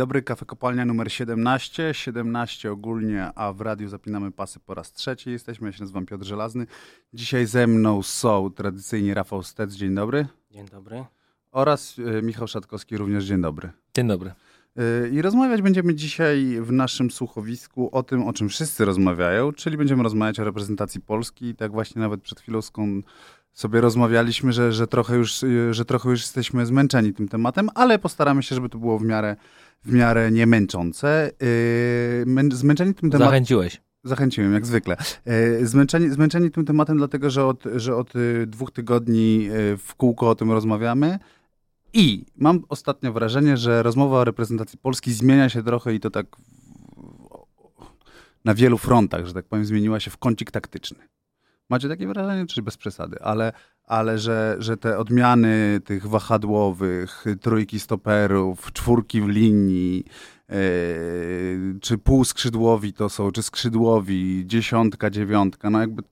Dobry, kafe kopalnia numer 17, 17 ogólnie, a w radiu zapinamy pasy po raz trzeci. Jesteśmy, ja się nazywam Piotr Żelazny. Dzisiaj ze mną są tradycyjnie Rafał Stec, dzień dobry. Dzień dobry. Oraz y, Michał Szatkowski, również dzień dobry. Dzień dobry. Y, I rozmawiać będziemy dzisiaj w naszym słuchowisku o tym, o czym wszyscy rozmawiają, czyli będziemy rozmawiać o reprezentacji Polski. Tak właśnie nawet przed chwilą skąd sobie rozmawialiśmy, że, że, trochę już, y, że trochę już jesteśmy zmęczeni tym tematem, ale postaramy się, żeby to było w miarę, w miarę nie męczące. Yy, zmęczeni tym tematem. Zachęciłeś. Zachęciłem, jak zwykle. Yy, zmęczeni, zmęczeni tym tematem, dlatego że od, że od y, dwóch tygodni y, w kółko o tym rozmawiamy. I mam ostatnio wrażenie, że rozmowa o reprezentacji Polski zmienia się trochę i to tak na wielu frontach, że tak powiem, zmieniła się w kącik taktyczny. Macie takie wrażenie, czy bez przesady, ale, ale że, że te odmiany tych wahadłowych, trójki stoperów, czwórki w linii, yy, czy półskrzydłowi to są, czy skrzydłowi, dziesiątka, dziewiątka, no jakby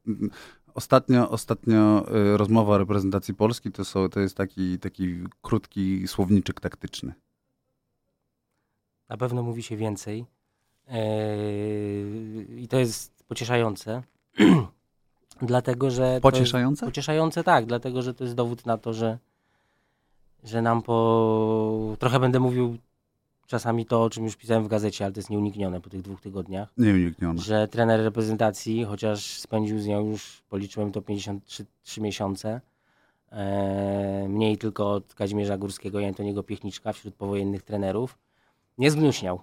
ostatnio, ostatnio yy, rozmowa o reprezentacji Polski to, są, to jest taki, taki krótki słowniczek taktyczny. Na pewno mówi się więcej yy, i to jest pocieszające. Dlatego, że. Pocieszające? pocieszające, tak, dlatego, że to jest dowód na to, że, że nam po. Trochę będę mówił czasami to, o czym już pisałem w gazecie, ale to jest nieuniknione po tych dwóch tygodniach. Nieuniknione. Że trener reprezentacji, chociaż spędził z nią już, policzyłem to 53 miesiące, e, mniej tylko od Kazimierza Górskiego i Antoniego Piechniczka wśród powojennych trenerów, nie zgnuśniał,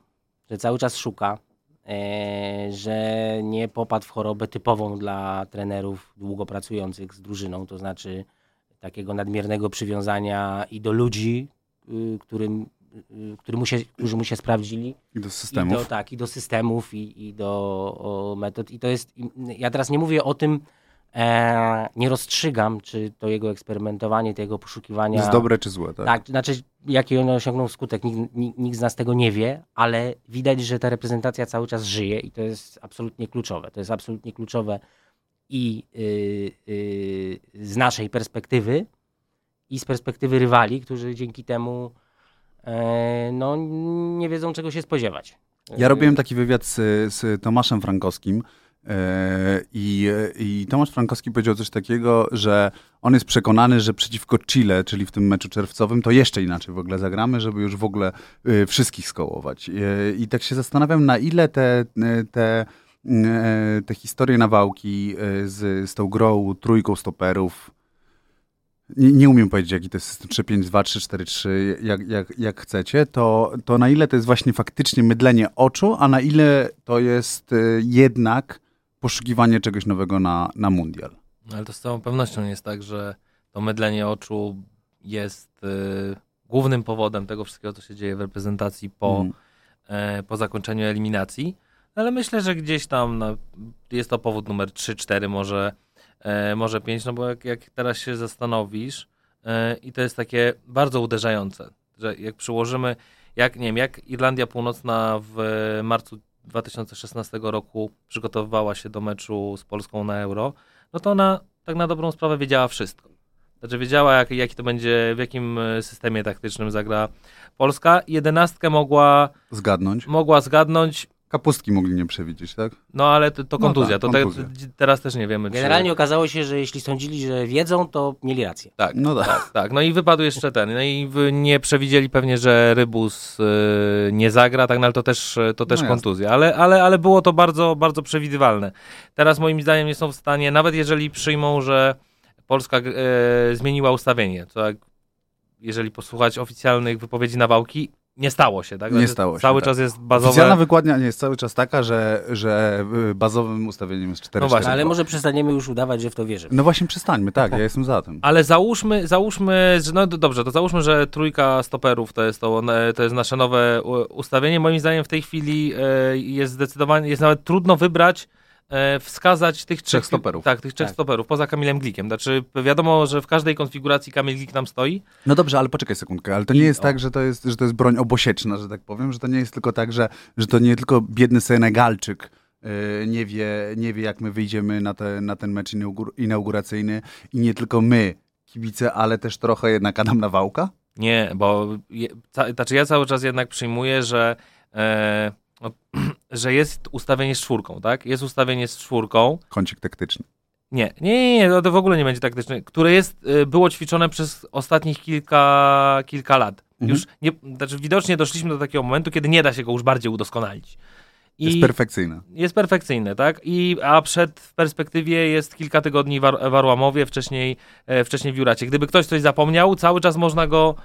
że cały czas szuka, że nie popadł w chorobę typową dla trenerów długo pracujących z drużyną, to znaczy takiego nadmiernego przywiązania i do ludzi, y, którym, y, który mu się, którzy mu się sprawdzili. I do systemów. I do, tak, i do systemów, i, i do o, metod. I to jest, ja teraz nie mówię o tym, e, nie rozstrzygam, czy to jego eksperymentowanie, to jego poszukiwania... Jest dobre czy złe, tak? Tak, znaczy jaki on osiągnął skutek, nikt, nikt, nikt, z nas tego nie wie, ale widać, że ta reprezentacja cały czas żyje i to jest absolutnie kluczowe. To jest absolutnie kluczowe i yy, yy, z naszej perspektywy i z perspektywy rywali, którzy dzięki temu yy, no, nie wiedzą czego się spodziewać. Ja robiłem taki wywiad z, z Tomaszem Frankowskim, I, I Tomasz Frankowski powiedział coś takiego, że on jest przekonany, że przeciwko Chile, czyli w tym meczu czerwcowym, to jeszcze inaczej w ogóle zagramy, żeby już w ogóle y, wszystkich skołować. I, I tak się zastanawiam, na ile te, te, te historie nawałki z, z tą grą, trójką stoperów, nie, nie, umiem powiedzieć, jaki to jest system 3-5-2, 3-4-3, jak, jak, jak chcecie, to, to na ile to jest właśnie faktycznie mydlenie oczu, a na ile to jest jednak poszukiwanie czegoś nowego na, na mundial. No, ale to z całą pewnością jest tak, że to mydlenie oczu jest y, głównym powodem tego wszystkiego, co się dzieje w reprezentacji po, mm. po zakończeniu eliminacji. Ale myślę, że gdzieś tam no, jest to powód numer 3, 4, może, e, może 5, no bo jak, jak teraz się zastanowisz, e, i to jest takie bardzo uderzające, że jak przyłożymy, jak nie wiem, jak Irlandia Północna w marcu 2016 roku przygotowywała się do meczu z Polską na Euro, no to ona tak na dobrą sprawę wiedziała wszystko. Znaczy wiedziała, jak, jaki to będzie, w jakim e, systemie taktycznym zagra Polska. Jedenastkę mogła zgadnąć. Mogła zgadnąć. Kapustki mogli nie przewidzieć, tak? No ale to, to kontuzja. No tak, to kontuzja. Te, teraz też nie wiemy. Generalnie czy... okazało się, że jeśli sądzili, że wiedzą, to mieli rację. Tak, no tak. tak, tak. No i wypadł jeszcze ten. No i nie przewidzieli pewnie, że Rybus yy, nie zagra, tak, no ale to też, to też no kontuzja. Ale, ale, ale było to bardzo, bardzo przewidywalne. Teraz moim zdaniem nie są w stanie, nawet jeżeli przyjmą, że Polska yy, zmieniła ustawienie, to jak, jeżeli posłuchać oficjalnych wypowiedzi Nawałki, nie stało się, tak? Nie znaczy, stało się. Cały tak. czas jest bazowe. Oficjalna wykładnia nie jest cały czas taka, że, że y, bazowym ustawieniem jest 4 No właśnie, ale może przestaniemy już udawać, że w to wierzymy. No właśnie przestańmy, tak, ja jestem za tym. Ale załóżmy, załóżmy, że no dobrze, to załóżmy, że trójka stoperów to jest, to, to jest nasze nowe ustawienie. Moim zdaniem w tej chwili e, jest zdecydowanie, jest nawet trudno wybrać wskazać tych trzech stoperów. Tak, tych trzech tak. stoperów, poza Kamilem Glikiem. Znaczy, wiadomo, że w każdej konfiguracji Kamil Glik nam stoi. No dobrze, ale poczekaj sekundkę, ale to nie jest tak, że to jest, że to jest broń obosieczna, że tak powiem, że to nie jest tylko tak, że, że to nie tylko biedny Senegalczyk yy, nie wie, nie wie, jak my wyjdziemy na, te, na ten mecz inauguracyjny i nie tylko my, kibice, ale też trochę jednak Adam Nawałka? Nie, bo je, ca, znaczy ja cały czas jednak przyjmuję, że, e, no, że jest ustawienie z czwórką, tak? Jest ustawienie z czwórką. Kącik taktyczny. Nie, nie, nie, nie, to w ogóle nie będzie taktyczne, które jest, y, było ćwiczone przez ostatnich kilka, kilka lat. Mhm. Już nie, znaczy widocznie doszliśmy do takiego momentu, kiedy nie da się go już bardziej udoskonalić. I Jest perfekcyjne. jest perfekcyjne, tak? I, a przed w perspektywie jest kilka tygodni war, w Arłamowie, wcześniej, e, wcześniej w Juracie. Gdyby ktoś coś zapomniał, cały czas można go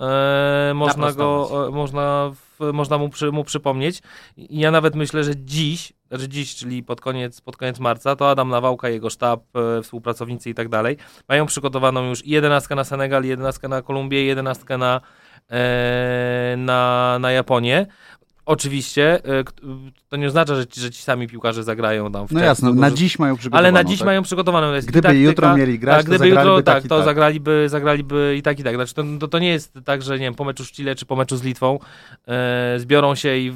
e, można go, e, można, w, można mu, przy, mu przypomnieć. I ja nawet myślę, że dziś, znaczy dziś, czyli pod koniec, pod koniec marca, to Adam Nawałka, jego sztab, e, współpracownicy i tak dalej, mają przygotowaną już jedenastkę na Senegal, jedenastkę na Kolumbię, jedenastkę na, e, na, na Japonię. Oczywiście, e, k- to nie oznacza, że ci, że ci sami piłkarze zagrają tam w No jasno, na dziś mają przygotowane. ale na dziś mają przygotowaną. Jest Gdyby taktyka, jutro mieli grać, tak, gdyby jutro, tak, tak to tak. zagraliby, zagraliby i tak, i tak. Znaczy, to, to, to nie jest tak, że nie wiem, po meczu z Chile czy po meczu z Litwą e, zbiorą się i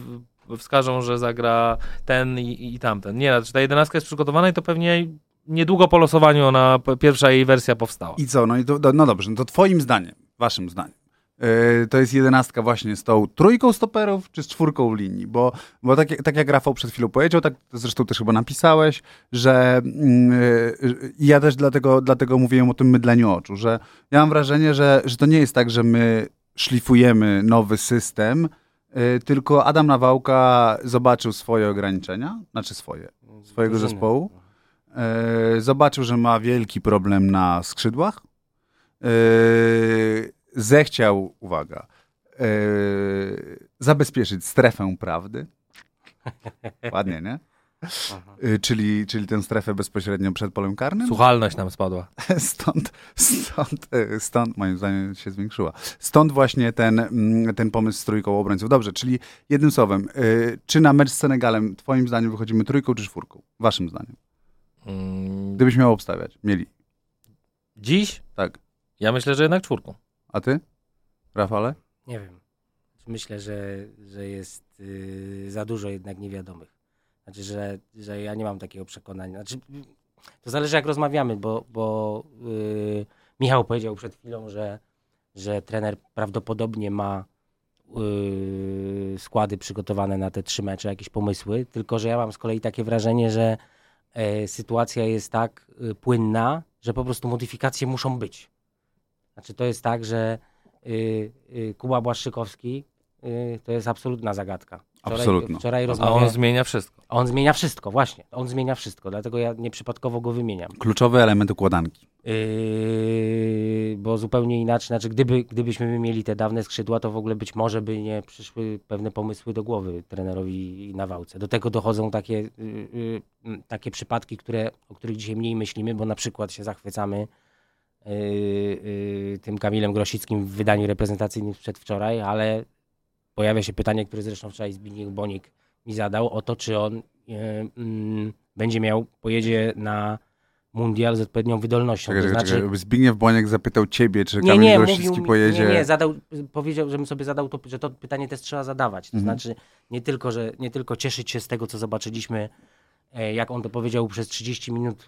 wskażą, że zagra ten i, i tamten. Nie, znaczy ta jedenastka jest przygotowana i to pewnie niedługo po losowaniu ona, pierwsza jej wersja powstała. I co? No, i do- no dobrze, no to twoim zdaniem, waszym zdaniem, to jest jedenastka właśnie z tą trójką stoperów, czy z czwórką linii? Bo, bo tak, jak- tak jak Rafał przed chwilą powiedział, tak zresztą też chyba napisałeś, że yy, ja też dlatego, dlatego mówiłem o tym mydleniu oczu, że ja mam wrażenie, że, że to nie jest tak, że my szlifujemy nowy system, yy, tylko Adam Nawałka zobaczył swoje ograniczenia, znaczy swoje, swojego zespołu. E, zobaczył, że ma wielki problem na skrzydłach. E, zechciał, uwaga, e, zabezpieczyć strefę prawdy. Ładnie, nie? Aha. E, czyli, czyli tę strefę bezpośrednio przed polem karnym. Słuchalność nam spadła. Stąd, stąd, e, stąd, moim zdaniem, się zwiększyła. Stąd właśnie ten, mm, ten pomysł z trójką obrońców. Dobrze, czyli jednym słowem, e, czy na mecz z Senegalem, twoim zdaniem, wychodzimy trójką czy czwórką? Waszym zdaniem. Mm, Gdybyś miał obstawiać. Mieli. Dziś? Tak. Ja myślę, że jednak czwórką. A ty? Rafale? Nie wiem. Myślę, że, że jest y, za dużo jednak niewiadomych. Znaczy, że, że ja nie mam takiego przekonania. Znaczy, to zależy jak rozmawiamy, bo, bo y, Michał powiedział przed chwilą, że, że trener prawdopodobnie ma y, składy przygotowane na te trzy mecze, jakieś pomysły, tylko że ja mam z kolei takie wrażenie, że e, sytuacja jest tak y, płynna, że po prostu modyfikacje muszą być. Znaczy to jest tak, że y, y, Kuba Błaszczykowski y, to jest absolutna zagadka. Wczoraj, Absolutna. Wczoraj A rozmawiałem. on zmienia wszystko. On zmienia wszystko, właśnie. On zmienia wszystko, dlatego ja nieprzypadkowo go wymieniam. Kluczowy element układanki. Yy, bo zupełnie inaczej, znaczy gdyby, gdybyśmy mieli te dawne skrzydła, to w ogóle być może by nie przyszły pewne pomysły do głowy trenerowi na wałce. Do tego dochodzą takie, yy, yy, takie przypadki, które, o których dzisiaj mniej myślimy, bo na przykład się zachwycamy tym Kamilem Grosickim w wydaniu reprezentacyjnym przedwczoraj, ale pojawia się pytanie, które zresztą wczoraj Zbigniew Bonik mi zadał, o to, czy on yy, mm, będzie miał, pojedzie na mundial z odpowiednią wydolnością. Czekaj, to znaczy, czekaj. Zbigniew Boniek zapytał ciebie, czy nie, Kamil nie, Grosicki mówił pojedzie... nie, nie, zadał, powiedział, żebym sobie zadał to, że to pytanie też trzeba zadawać. To Mhm. znaczy nie tylko, że nie tylko cieszyć się z tego, co zobaczyliśmy, jak on to powiedział przez 30 minut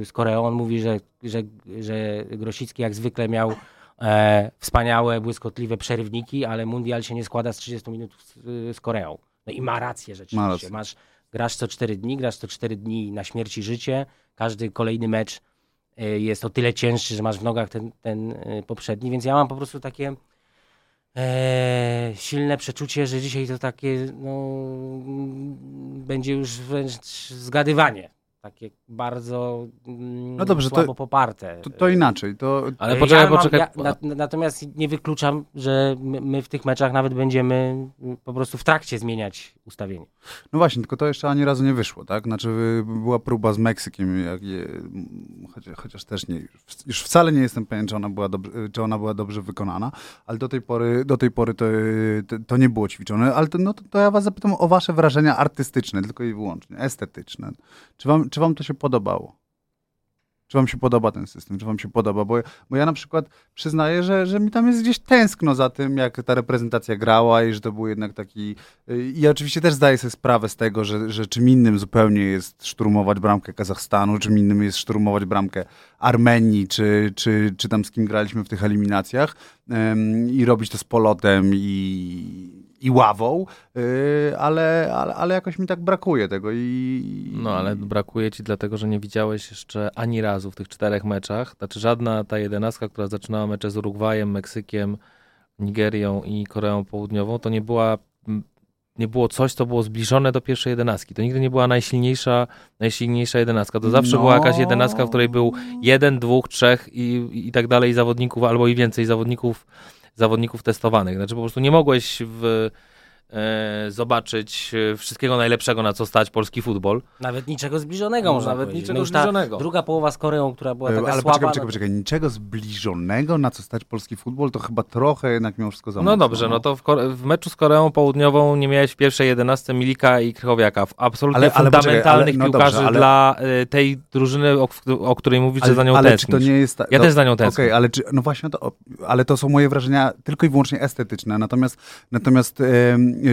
y, z Koreą. On mówi, że, że, że Grosicki jak zwykle miał e, wspaniałe, błyskotliwe przerywniki, ale mundial się nie składa z 30 minut z, z Koreą. No i ma rację rzeczywiście. Ma rację. Masz, grasz co 4 dni, grasz co 4 dni na śmierć i życie. Każdy kolejny mecz y, jest o tyle cięższy, że masz w nogach ten, ten y, poprzedni, więc ja mam po prostu takie e, silne przeczucie, że dzisiaj to takie no, będzie już wręcz zgadywanie. Takie bardzo mm, No dobrze, to- słabo poparte. To, to inaczej, to... Ale poczekaj, ja mam- poczekaj. Ja, na, natomiast nie wykluczam, że my, my w tych meczach nawet będziemy y, po prostu w trakcie zmieniać ustawienie. No właśnie, tylko to jeszcze ani razu nie wyszło, tak? Znaczy była próba z Meksykiem, jak je, chociaż, chociaż też nie, już wcale nie jestem pewien, czy ona była, dobrze, czy ona była dobrze wykonana, ale do tej pory, do tej pory to, to, to nie było ćwiczone, ale to, no, to, to ja was zapytam o wasze wrażenia artystyczne, tylko i wyłącznie, estetyczne. Czy wam, czy wam to się podobało? Czy wam się podoba ten system? Czy wam się podoba? Bo, bo ja na przykład przyznaję, że, że mi tam jest gdzieś tęskno za tym, jak ta reprezentacja grała i że to był jednak taki... I ja oczywiście też zdaję sobie sprawę z tego, że, że czym innym zupełnie jest szturmować bramkę Kazachstanu, czym innym jest szturmować bramkę Armenii, czy, czy, czy tam z kim graliśmy w tych eliminacjach i robić to z polotem i i ławą, yy, ale, ale, ale jakoś mi tak brakuje tego i... No, ale brakuje ci dlatego, że nie widziałeś jeszcze ani razu w tych czterech meczach, znaczy żadna ta jedenastka, która zaczynała mecze z Urugwajem, Meksykiem, Nigerią i Koreą Południową, to nie była nie było coś, co było zbliżone do pierwszej jedenastki. To nigdy nie była najsilniejsza, najsilniejsza jedenastka. To zawsze no. była jakaś jedenastka, w której był jeden, dwóch, trzech i, i tak dalej zawodników, albo i więcej zawodników zawodników testowanych. Znaczy po prostu nie mogłeś w zobaczyć e, wszystkiego najlepszego, na co stać polski futbol. Nawet niczego zbliżonego, no, można Nawet powiedzieć. niczego no zbliżonego. Druga połowa z Koreą, która była taka Ale słaba. poczekaj, poczekaj, poczekaj, niczego zbliżonego, na co stać polski futbol, to chyba trochę jednak mimo wszystko za No dobrze, no to w, w, meczu z Koreą Południową nie miałeś w pierwszej jedenastce Milika i Krychowiaka, absolutnie ale, ale fundamentalnych poczekaj, ale, no piłkarzy dobrze, ale... dla tej drużyny, o, o której mówisz, ale, że za nią ale tęsknisz. Czy to nie jest ta... Ja też za nią tęsknię. Okej, okay, ale czy, no właśnie, to, ale to są moje wrażenia tylko i wyłącznie estetyczne, natomiast, natomiast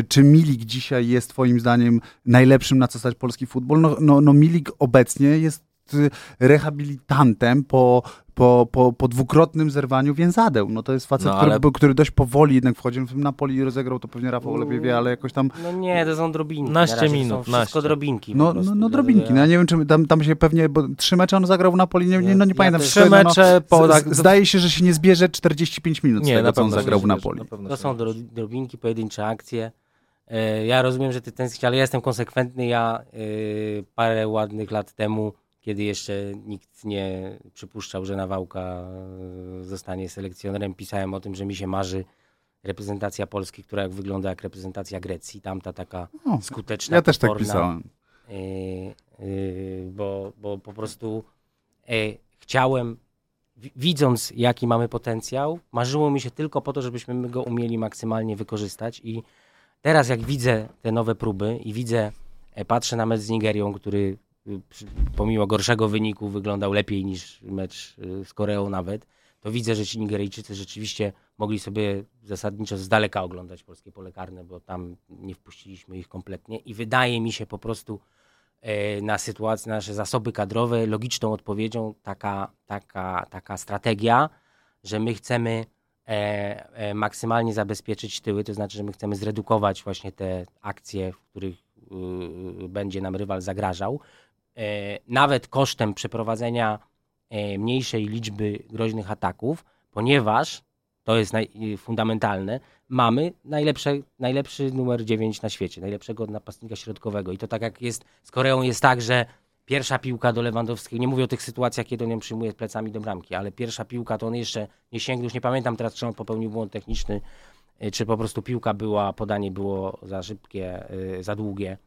czy Milik dzisiaj jest twoim zdaniem najlepszym na co stać polski futbol? No, no, no Milik obecnie jest y, rehabilitantem po, po, po, po dwukrotnym zerwaniu więzadeł. No to jest facet, no, ale... który, który dość powoli jednak wchodzi. W Napoli rozegrał, to pewnie Rafał lepiej wie, ale jakoś tam... No nie, to są drobinki. Naście minut. To są wszystko drobinki. No, no, no drobinki. No, ja nie wiem, czy tam, tam się pewnie, bo trzy mecze on zagrał w Napoli, nie, nie, no nie ja pamiętam. Trzy mecze... No, po, tak, zdaje się, że się nie zbierze 45 minut nie, z tego, co on zagrał w Napoli. To są drobinki, pojedyncze akcje. E, ja rozumiem, że ty tęsknisz, ale ja jestem konsekwentny. Ja yy, parę ładnych lat temu, kiedy jeszcze nikt nie przypuszczał, że Nawałka e, zostanie selekcjonerem, pisałem o tym, że mi się marzy reprezentacja Polski, która jak wygląda jak reprezentacja Grecji. Tamta taka o, skuteczna, Ja też tak pisałem. Yy, yy, bo, bo po prostu chciałem widząc jaki mamy potencjał, marzyło mi się tylko po to, żebyśmy go umieli maksymalnie wykorzystać i Teraz jak widzę te nowe próby i widzę, patrzę na mecz z Nigerią, który y, pomimo gorszego wyniku wyglądał lepiej niż mecz y, z Koreą nawet, to widzę, że ci Nigeryjczycy rzeczywiście mogli sobie zasadniczo z daleka oglądać polskie pole karne, bo tam nie wpuściliśmy ich kompletnie i wydaje mi się po prostu e, na sytuację, na nasze zasoby kadrowe logiczną odpowiedzią taka, taka, taka strategia, że my chcemy E, e, maksymalnie zabezpieczyć tyły, to znaczy, że my chcemy zredukować właśnie te akcje, w których y, będzie nam rywal zagrażał, nawet kosztem przeprowadzenia mniejszej liczby groźnych ataków, ponieważ to jest naj, fundamentalne, mamy najlepsze, najlepszy numer 9 na świecie, najlepszego napastnika środkowego. I to tak jak jest z Koreą, jest tak, że Pierwsza piłka do Lewandowskiego, nie mówię o tych sytuacjach, kiedy on ją przyjmuje plecami do bramki, ale pierwsza piłka to on jeszcze nie sięgnął, już nie pamiętam teraz, czy on popełnił błąd techniczny, czy po prostu piłka była, podanie było za szybkie, za długie.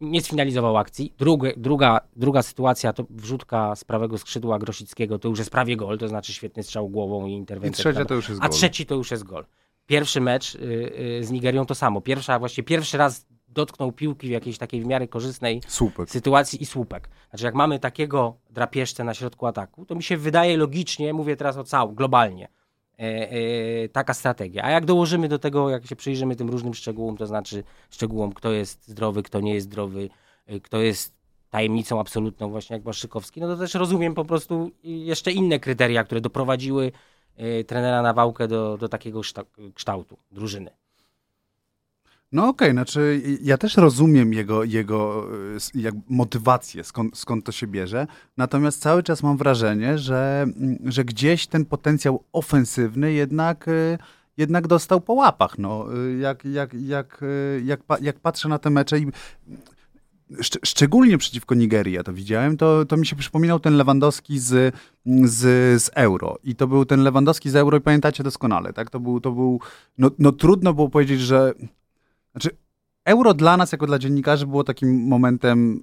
Nie sfinalizował akcji. Drugie, druga, druga sytuacja to wrzutka z prawego skrzydła Grosickiego, to już jest prawie gol, to znaczy świetny strzał głową i interwencja. I trzecia to już jest gol. A trzeci to już jest gol. Pierwszy mecz y, z Nigerią to samo. Pierwsza, właściwie pierwszy raz dotknął piłki w jakiejś takiej w miarę korzystnej słupek. sytuacji i słupek. Znaczy jak mamy takiego drapieżcę na środku ataku, to mi się wydaje logicznie, mówię teraz o całym, globalnie, taka strategia. A jak dołożymy do tego, jak się przyjrzymy tym różnym szczegółom, to znaczy szczegółom, kto jest zdrowy, kto nie jest zdrowy, e, kto jest tajemnicą absolutną, właśnie jak Błaszczykowski, no to też rozumiem po prostu jeszcze inne kryteria, które doprowadziły e, trenera Nawałkę do, do takiego kształtu drużyny. No okej, okay, znaczy ja też rozumiem jego, jego jak motywację, skąd, skąd to się bierze, natomiast cały czas mam wrażenie, że, że gdzieś ten potencjał ofensywny jednak, y, jednak dostał po łapach. No, y, jak, jak, jak, jak, jak patrzę na te mecze i Szcz szczególnie przeciwko Nigerii, ja to widziałem, to, to mi się przypominał ten Lewandowski z, z, z Euro. I to był ten Lewandowski z Euro i pamiętacie doskonale, tak? To był, to był no, no trudno było powiedzieć, że znaczy, euro dla nas, jako dla dziennikarzy, było takim momentem,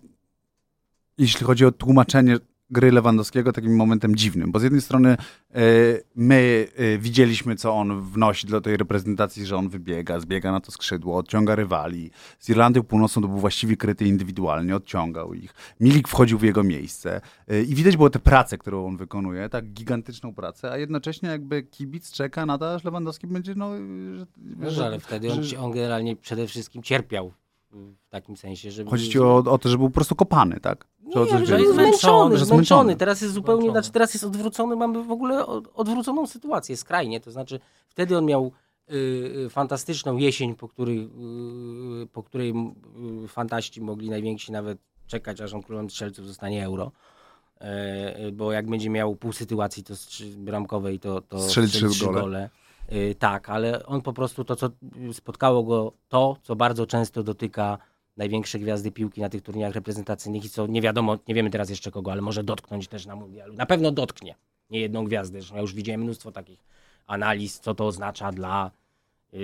jeśli chodzi o tłumaczenie gry Lewandowskiego takim momentem dziwnym, bo z jednej strony e, my e, widzieliśmy, co on wnosi do tej reprezentacji, że on wybiega, zbiega na to skrzydło, odciąga rywali. Z Irlandią Północną to był właściwie kryty indywidualnie, odciągał ich. Milik wchodził w jego miejsce e, i widać było tę pracę, którą on wykonuje, tak gigantyczną pracę, a jednocześnie jakby kibic czeka na to, aż Lewandowski będzie, no... Że, no, że, ale wtedy on, że, on generalnie przede wszystkim cierpiał w takim sensie, że... Chodzi ci o, o to, że był po prostu kopany, tak? Nie, że jest zmęczony, że zmęczony. Teraz jest zupełnie, zmęczony. znaczy teraz jest odwrócony, mamy w ogóle odwróconą sytuację skrajnie, to znaczy wtedy on miał y, fantastyczną jesień, po której, y, po której y, fantaści mogli najwięksi nawet czekać, aż on królem strzelców zostanie euro. E, bo jak będzie miał pół sytuacji to bramkowej, to, to strzeli trzy gole. gole. Y, tak, ale on po prostu to, co spotkało go, to, co bardzo często dotyka największe gwiazdy piłki na tych turniejach reprezentacyjnych i co nie wiadomo, nie wiemy teraz jeszcze kogo, ale może dotknąć też na mundialu. Na pewno dotknie nie jedną gwiazdę. Ja już widziałem mnóstwo takich analiz, co to oznacza dla yy,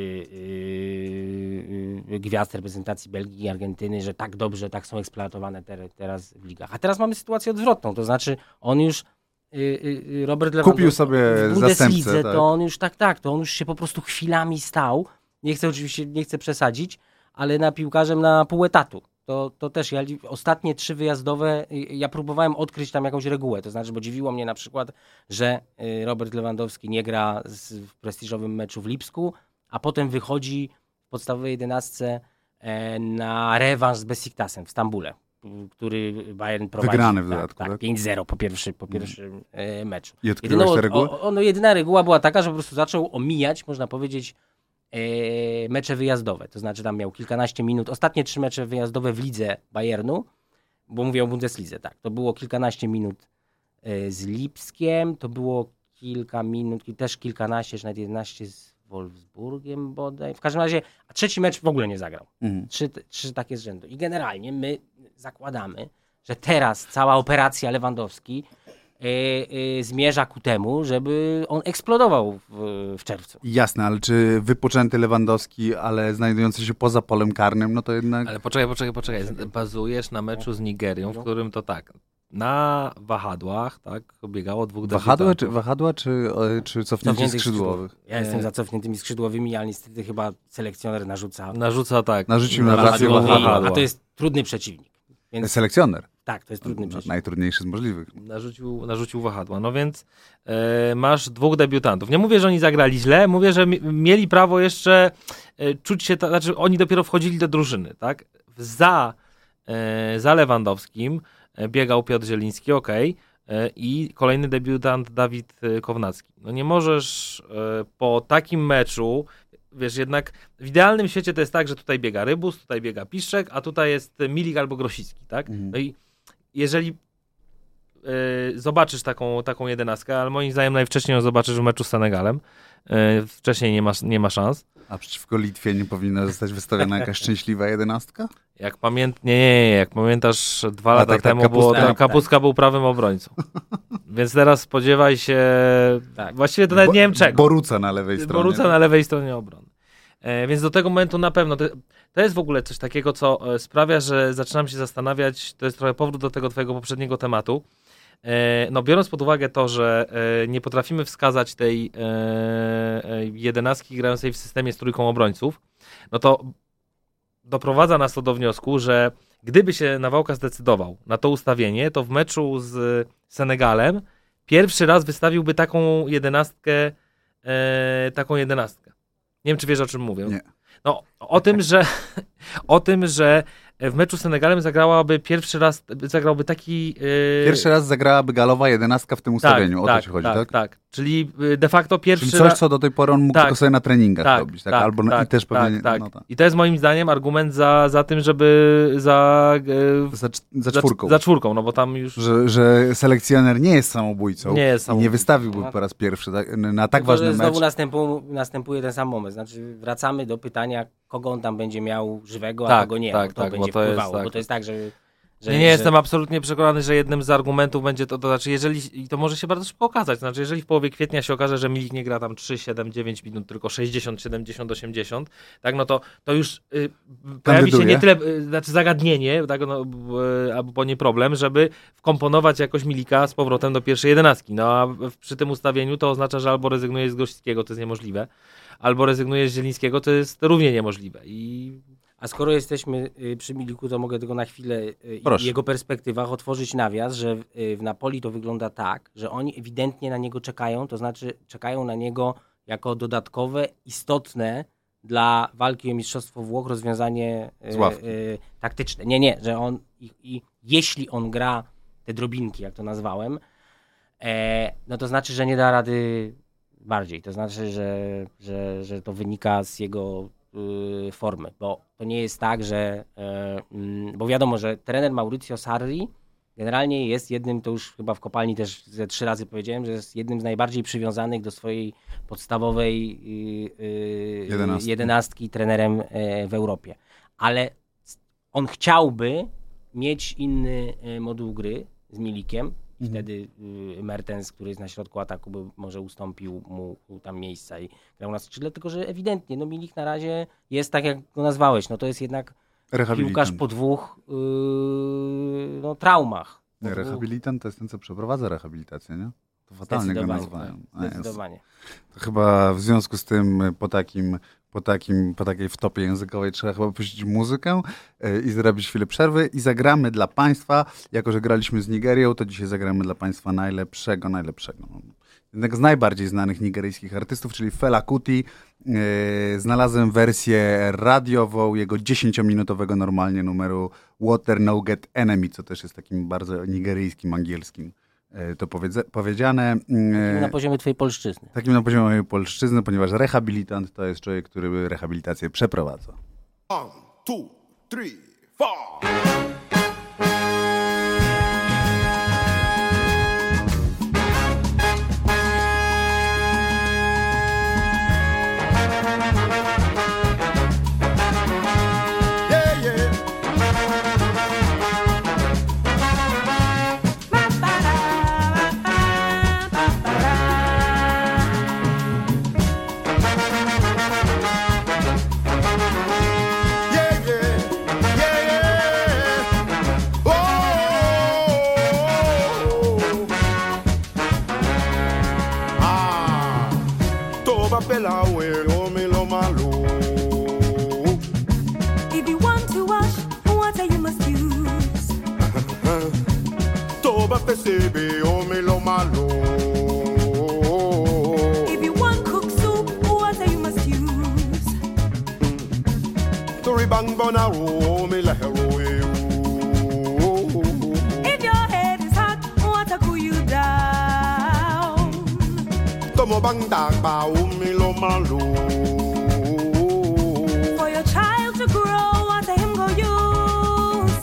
yy, gwiazd reprezentacji Belgii i Argentyny, że tak dobrze, tak są eksploatowane te, teraz w ligach. A teraz mamy sytuację odwrotną, to znaczy on już Robert Lewandowski kupił sobie w zastępcę, tak. to on już tak, tak, to on już się po prostu chwilami stał. Nie chcę oczywiście, nie chcę przesadzić, ale na piłkarzem na pół etatu. To, to też ja ostatnie trzy wyjazdowe, ja próbowałem odkryć tam jakąś regułę. To znaczy, bo dziwiło mnie na przykład, że Robert Lewandowski nie gra w prestiżowym meczu w Lipsku, a potem wychodzi w podstawowej jedenastce e, na rewanż z Besiktasem w Stambule który Bayern prowadzi. Wygrany w tak, dodatku, tak? tak? 5-0 po, pierwszy, po pierwszym e, meczu. I odkryłeś tę regułę? O, o, no jedyna reguła była taka, że po prostu zaczął omijać, można powiedzieć, e, mecze wyjazdowe. To znaczy tam miał kilkanaście minut, ostatnie trzy mecze wyjazdowe w lidze Bayernu, bo mówię o Bundeslidze, tak. To było kilkanaście minut e, z Lipskiem, to było kilka minut, też kilkanaście, czy nawet 11 z Wolfsburgiem bodaj. W każdym razie, a trzeci mecz w ogóle nie zagrał. Mhm. Trzy, trzy takie z rzędu. I generalnie my zakładamy, że teraz cała operacja Lewandowski yy, yy, zmierza ku temu, żeby on eksplodował w, w, czerwcu. Jasne, ale czy wypoczęty Lewandowski, ale znajdujący się poza polem karnym, no to jednak... Ale poczekaj, poczekaj, poczekaj. Bazujesz na meczu z Nigerią, w którym to tak, na wahadłach, tak, biegało dwóch Wahadła czy, wahadła czy, e, czy cofnięci skrzydłowych? Ja jestem za cofniętymi skrzydłowymi, ale niestety chyba selekcjoner narzuca. Narzuca, tak. Narzucił na rację wahadła. A to jest trudny przeciwnik. Więc... Selekcjoner. Tak, to jest trudny przeciwnik. Najtrudniejszy z możliwych. Narzucił, narzucił wahadła. No więc e, masz dwóch debiutantów. Nie mówię, że oni zagrali źle, mówię, że mieli prawo jeszcze e, czuć się, to znaczy oni dopiero wchodzili do drużyny, tak? Za, e, za Lewandowskim E, biegał Piotr Zieliński, ok, i kolejny debiutant Dawid Kownacki. No nie możesz po takim meczu, wiesz, jednak w idealnym świecie to jest tak, że tutaj biega Rybus, tutaj biega Piszczek, a tutaj jest Milik albo Grosicki, tak? Mhm. No i jeżeli zobaczysz taką, taką jedenastkę, ale moim zdaniem najwcześniej ją zobaczysz w meczu z Senegalem, wcześniej nie ma, nie ma szans. A przeciwko Litwie nie powinna zostać wystawiona jakaś szczęśliwa jedenastka? Jak pamięt... nie, nie, nie, jak pamiętasz dwa A lata tak, tak temu tak, było, tak, Kapustka był prawym obrońcą. Więc teraz spodziewaj się, tak. właściwie to nawet Bo, nie wiem czego. Boruca na lewej stronie. Boruca na lewej stronie obrony. E, więc do tego momentu na pewno, to, to, jest w ogóle coś takiego, co e, sprawia, że zaczynam się zastanawiać, to jest trochę powrót do tego twojego poprzedniego tematu, no, biorąc pod uwagę to, że e, nie potrafimy wskazać tej e, jedenastki grającej w systemie z trójką obrońców, no to doprowadza nas to do wniosku, że gdyby się Nawałka zdecydował na to ustawienie, to w meczu z Senegalem pierwszy raz wystawiłby taką jedenastkę, taką jedenastkę. Nie wiem, czy wiesz, o czym mówię. Nie. No, o tym, że o tym, że w meczu z Senegalem zagrałaby pierwszy raz, zagrałby taki... Yy... Pierwszy raz zagrałaby galowa jedenastka w tym tak, ustawieniu, tak, o to tak, ci chodzi, tak, tak? Tak, czyli y, de facto pierwszy Czyli coś, co do tej pory on mógł tak, tylko sobie na treningach tak, robić, tak? tak Albo tak, i też pewnie... Tak, no, I to jest moim zdaniem argument za, za tym, żeby za... Yy, za, za czwórką. Za, za, czwórką, no bo tam już... Że, że selekcjoner nie jest samobójcą nie jest samobójcą. i nie wystawiłby po raz pierwszy tak, na tak ważny mecz. Znowu następuje, następuje ten sam moment, znaczy wracamy do pytania, kogo on tam będzie miał żywego, a kogo nie, tak, bo to tak, będzie bo to wpływało, tak. bo to jest tak, że Że, nie, nie że... jestem absolutnie przekonany, że jednym z argumentów będzie to, to znaczy, jeżeli, i to może się bardzo szybko okazać, znaczy, jeżeli w połowie kwietnia się okaże, że Milik nie gra tam 3, 7, 9 minut, tylko 60, 70, 80, tak, no to, to już y, pojawi się nie tyle, y, znaczy zagadnienie, tak, no, y, albo nie problem, żeby wkomponować jakoś Milika z powrotem do pierwszej jedenastki, no a przy tym ustawieniu to oznacza, że albo rezygnuje z Gościckiego, to jest niemożliwe, albo rezygnuje z Zielińskiego, to jest równie niemożliwe. I a skoro jesteśmy y, przy Miliku, to mogę tylko na chwilę y, w jego perspektywach otworzyć nawias, że y, w Napoli to wygląda tak, że oni ewidentnie na niego czekają, to znaczy czekają na niego jako dodatkowe, istotne dla walki o Mistrzostwo Włoch rozwiązanie y, taktyczne. Nie, nie, że on i, i, jeśli on gra te drobinki, jak to nazwałem, e, no to znaczy, że nie da rady bardziej. To znaczy, że, że, że to wynika z jego Y, formy, bo to nie jest tak, że, e, mm, bo wiadomo, że trener Mauricio Sarri generalnie jest jednym, to już chyba w kopalni też ze trzy razy powiedziałem, że jest jednym z najbardziej przywiązanych do swojej podstawowej y, y, jedenastki, jedenastki trenerem e, w Europie. Ale on chciałby mieć inny e, moduł gry z Milikiem, Mhm. Wtedy y, Mertens, który jest na środku ataku, by może ustąpił mu, tam miejsca i grał na skrzydle, tylko że ewidentnie no Milik na razie jest tak, jak go nazwałeś. No to jest jednak piłkarz po dwóch yy, no, traumach. Po Rehabilitant to jest ten, co przeprowadza rehabilitację, nie? To fatalnie go nazywają. Zdecydowanie. To chyba w związku z tym po takim po, takim, po takiej wtopie językowej trzeba chyba puścić muzykę e, i zrobić chwilę przerwy i zagramy dla Państwa, jako że graliśmy z Nigerią, to dzisiaj zagramy dla Państwa najlepszego, najlepszego. Jednego z najbardziej znanych nigeryjskich artystów, czyli Fela Kuti. Yy, znalazłem wersję radiową jego 10-minutowego normalnie numeru Water No Get Enemy, co też jest takim bardzo nigeryjskim, angielskim E, to powiedziane. Takim na poziomie twojej polszczyzny. Takim na poziomie mojej polszczyzny, ponieważ rehabilitant to jest człowiek, który rehabilitację przeprowadza. One, two, three, four. papel away, yo me lo. If you want to wash, water you must use. Toba pesebe, oh me lo malo. If you want cook soup, water you must use. Tori bang oh me la hero. For your child to grow, what him go use.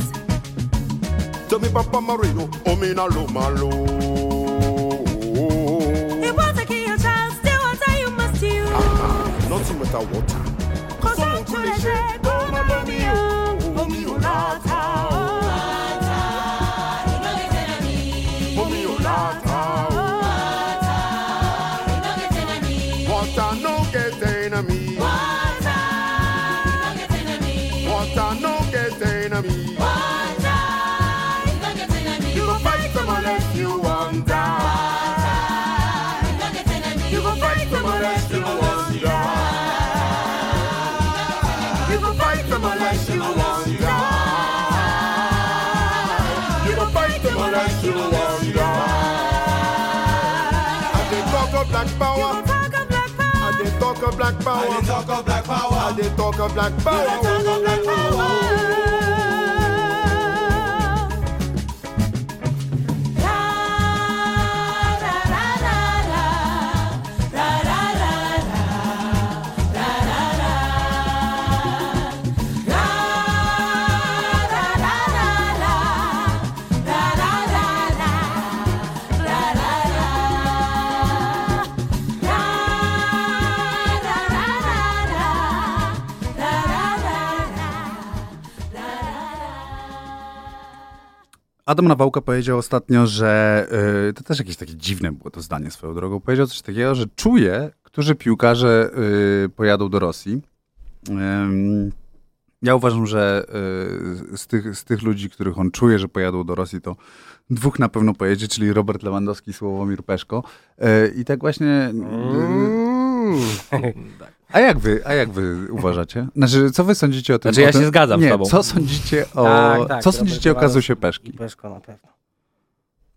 To me papa marino, umi na lo malu. nothing but water. Cause I'm too lazy, go, go, go, of black power. I did talk of black power. I did talk of black power. Adam Nawałka powiedział ostatnio, że y, to też jakieś takie dziwne było to zdanie swoją drogą. Powiedział coś takiego, że czuje, którzy piłkarze y, pojadą do Rosji. Ym, ja uważam, że y, z, tych, z tych ludzi, których on czuje, że pojadą do Rosji, to dwóch na pewno pojedzie, czyli Robert Lewandowski i Sławomir Peszko. Y, I tak właśnie... Y, a jak wy, a jak wy uważacie? Znaczy, co wy sądzicie o tym? Znaczy, ja o tym? się zgadzam z Nie, tobą. co sądzicie o, Tak, tak, co sądzicie o kazusie Peszki? Peszko na pewno.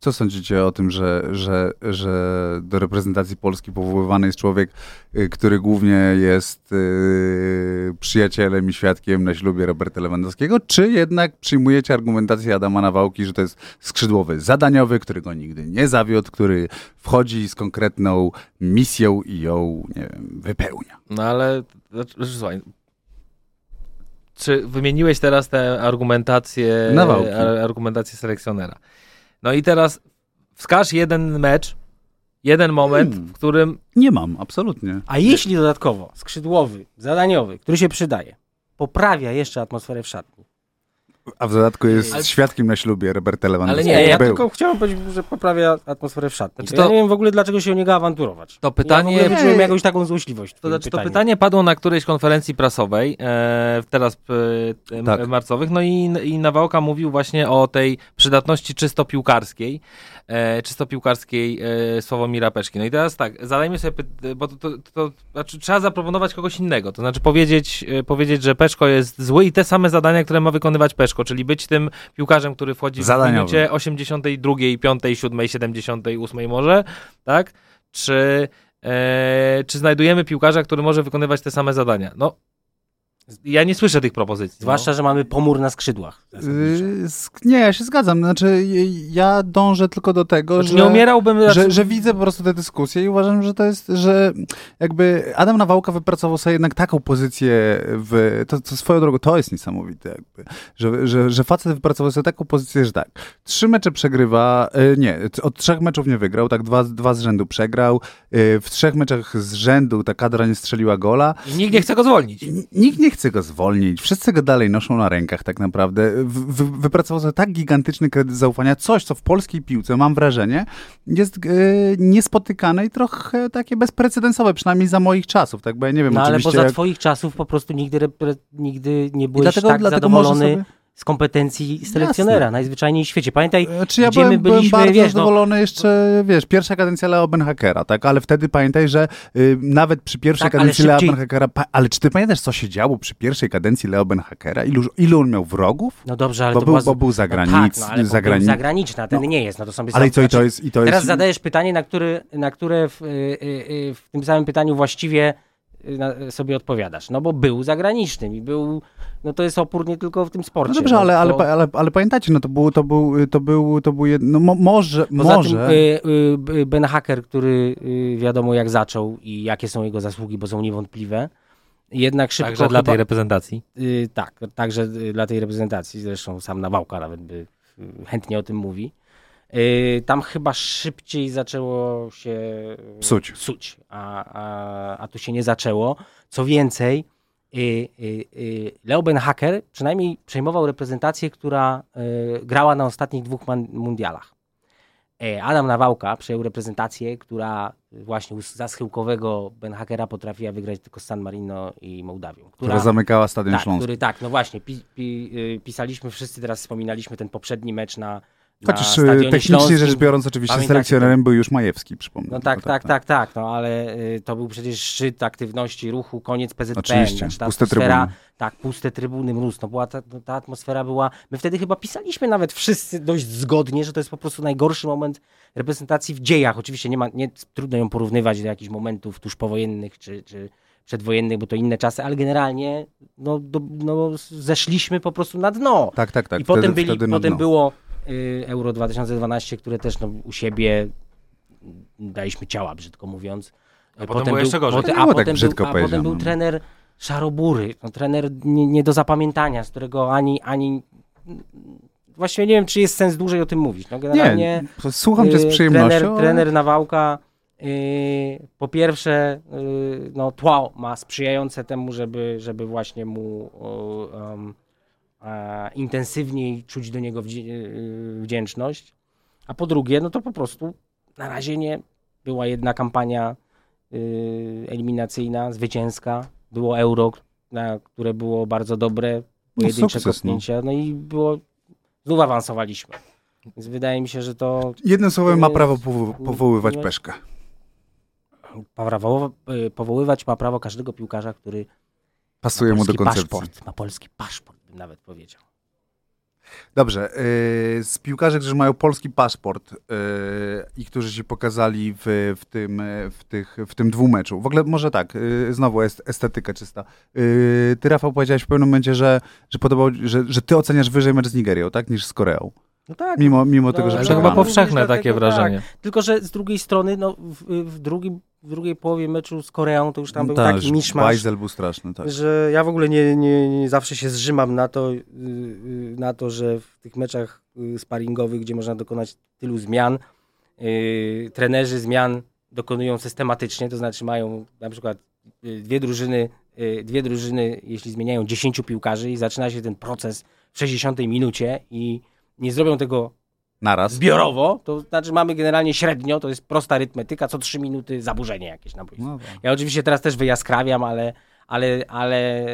Co sądzicie o tym, że, że, że do reprezentacji Polski powoływany jest człowiek, y, który głównie jest y, przyjacielem i świadkiem na ślubie Roberta Lewandowskiego, czy jednak przyjmujecie argumentację Adama Nawałki, że to jest skrzydłowy zadaniowy, który go nigdy nie zawiódł, który wchodzi z konkretną misją i ją, nie wiem, wypełnia? No ale, znaczy, słuchaj, czy wymieniłeś teraz tę argumentację, Nawałki. argumentację selekcjonera. No i teraz wskaż jeden mecz, jeden moment, Hmm. w którym Nie mam, absolutnie. A jeśli dodatkowo skrzydłowy, zadaniowy, który się przydaje, poprawia jeszcze atmosferę w szatni. A w dodatku jest Ale- świadkiem na ślubie Roberta Lewandowskiego. nie, Nie, ja Był. tylko chciałem powiedzieć, że poprawia atmosferę w szatni. Znaczy To Ja nie wiem w ogóle, dlaczego się o niego awanturować. To pytanie- Ja w ogóle wyczułem Nie. jakąś taką złośliwość To znaczy, to pytanie padło na którejś konferencji prasowej, e, teraz e, m- Tak. marcowych, no i, i Nawałka mówił właśnie o tej przydatności czysto piłkarskiej, e, czysto piłkarskiej e, Sławomira Peszki. No i teraz tak, zadajmy sobie, bo to, to, to znaczy, trzeba zaproponować kogoś innego, to znaczy powiedzieć, e, powiedzieć, że Peszko jest zły i te same zadania, które ma wykonywać Peszko, czyli być tym piłkarzem, który wchodzi w Zadaniowym. minucie 82, 5, 7, 78 może, tak? Czy e, czy znajdujemy piłkarza, który może wykonywać te same zadania? No, ja nie słyszę tych propozycji. Zwłaszcza, że mamy pomór na skrzydłach. Yy, nie, ja się zgadzam. Znaczy, ja dążę tylko do tego, no. znaczy, że... nie umierałbym... że, znaczy- że widzę po prostu tę dyskusję i uważam, że to jest, że jakby Adam Nawałka wypracował sobie jednak taką pozycję w, to, to swoją drogą, to jest niesamowite jakby, że, że, że facet wypracował sobie taką pozycję, że tak, trzy mecze przegrywa, e, nie, od trzech meczów nie wygrał, tak, dwa, dwa z rzędu przegrał, e, w trzech meczach z rzędu ta kadra nie strzeliła gola, I nikt nie chce go zwolnić. N- Nikt nie chce go zwolnić, wszyscy go dalej noszą na rękach tak naprawdę. Wy, wypracował sobie tak gigantyczny kredyt zaufania, coś co w polskiej piłce, mam wrażenie, jest e, niespotykane i trochę takie bezprecedensowe, przynajmniej za moich czasów, tak, bo ja nie wiem No ale poza jak- twoich czasów po prostu nigdy, nigdy nie byłeś dlatego, tak dlatego zadowolony sobie... z kompetencji selekcjonera, najzwyczajniej w świecie. Pamiętaj, Znaczy ja gdzie byłem, my byłem byliśmy, bardzo wiesz, no- zadowolony jeszcze, wiesz, pierwsza kadencja Leo Benhakera, tak, ale wtedy pamiętaj, że y, nawet przy pierwszej Tak, kadencji Leo Benhakera, ale czy ty pamiętasz, co się działo przy pierwszej kadencji Leo Benhakera? Ilu, ilu on miał wrogów? no dobrze, ale Bo to był, była... bo był no zagranic, tak, no, ale zagranic, był zagraniczny, a ten No. nie jest. No to sobie ale i co, i to jest, i to Teraz jest... zadajesz pytanie, na, który, na które w, y, y, y, w tym samym pytaniu właściwie sobie odpowiadasz. No bo był zagranicznym i był, no to jest opór nie tylko w tym sporcie. No dobrze, ale, ale, to- ale, ale pamiętacie, no to był, to był, to był, to był jedno, no mo, może, Poza może... tym y, y, Ben Hacker, który y, wiadomo jak zaczął i jakie są jego zasługi, bo są niewątpliwe, jednak szybko Także dla chyba, tej reprezentacji. y, tak, także y, dla tej reprezentacji, zresztą sam Nawałka nawet by y, chętnie o tym mówi. Y, tam chyba szybciej zaczęło się y, Psuć. psuć a, a, a tu się nie zaczęło. Co więcej, y, Leo Ben Hacker przynajmniej przejmował reprezentację, która grała na ostatnich dwóch mundialach. E, Adam Nawałka przejął reprezentację, która właśnie za schyłkowego Ben Hackera potrafiła wygrać tylko San Marino i Mołdawią. która zamykała Stadion tak, Śląski. który, tak, no właśnie, pi, pi, pisaliśmy wszyscy, teraz wspominaliśmy ten poprzedni mecz na Chociaż Stadionie technicznie Śląskim. rzecz biorąc, oczywiście Pamiętacie selekcjonerem był już Majewski, przypomnę. No tak, tak, tak, tak, no ale y, to był przecież szczyt aktywności ruchu, koniec PZPN. Oczywiście, znaczy ta puste trybuny. Tak, puste trybuny, mróz, no była ta, no, ta atmosfera była, my wtedy chyba pisaliśmy nawet wszyscy dość zgodnie, że to jest po prostu najgorszy moment reprezentacji w dziejach. Oczywiście nie ma, nie, trudno ją porównywać do jakichś momentów tuż powojennych czy, czy przedwojennych, bo to inne czasy, ale generalnie no, do, no, zeszliśmy po prostu na dno. Tak, tak, tak. I wtedy, potem, byli, potem było y, Euro 2012, które też no, u siebie daliśmy ciała, brzydko mówiąc. A potem było jeszcze gorzej. Potem, nie a tak potem, brzydko był, a potem był trener Szarobury, no, trener nie, nie do zapamiętania, z którego ani, ani... Właściwie nie wiem, czy jest sens dłużej o tym mówić. No, generalnie, Nie, słucham cię z y, przyjemnością. Trener, ale- trener Nawałka y, po pierwsze y, no, tło ma sprzyjające temu, żeby, żeby właśnie mu y, um, intensywniej czuć do niego y, wdzięczność. A po drugie, no to po prostu na razie nie była jedna kampania y, eliminacyjna, zwycięska. Było euro, na, które było bardzo dobre, pojedyncze sukces, no. kopnięcia, no i było, znów awansowaliśmy. Więc wydaje mi się, że to Jednym słowem ma To prawo powo- powoływać peszkę. prawo, y, powoływać ma prawo każdego piłkarza, który Pasuje mu do koncepcji. paszport. Ma polski paszport, bym nawet powiedział. Dobrze, yy, z piłkarzy, którzy mają polski paszport yy, i którzy się pokazali w, w, tym, w, tych, w tym dwumeczu. W ogóle może tak, yy, znowu est, estetyka czysta. Ty, Rafał, powiedziałeś w pewnym momencie, że, że, podobał, że, że ty oceniasz wyżej mecz z Nigerią, tak, niż z Koreą. No tak, Mimo, mimo No, tego, że ale Ale to chyba powszechne Dlatego takie tak. wrażenie. tylko że z drugiej strony, no, w, w, drugim, w drugiej połowie meczu z Koreą to już tam był Tak, taki że miszmasz, Bajzel był straszny, tak. że ja w ogóle nie, nie, nie zawsze się zrzymam na to, yy, yy, na to, że w tych meczach yy, sparingowych, gdzie można dokonać tylu zmian, yy, trenerzy zmian dokonują systematycznie, to znaczy mają na przykład dwie drużyny, yy, dwie drużyny, jeśli zmieniają 10 piłkarzy i zaczyna się ten proces w 60 minucie i nie zrobią tego Naraz. zbiorowo, to znaczy mamy generalnie średnio, to jest prosta arytmetyka, co 3 minuty zaburzenie jakieś na. No, tak. Ja oczywiście teraz też wyjaskrawiam, ale, ale, ale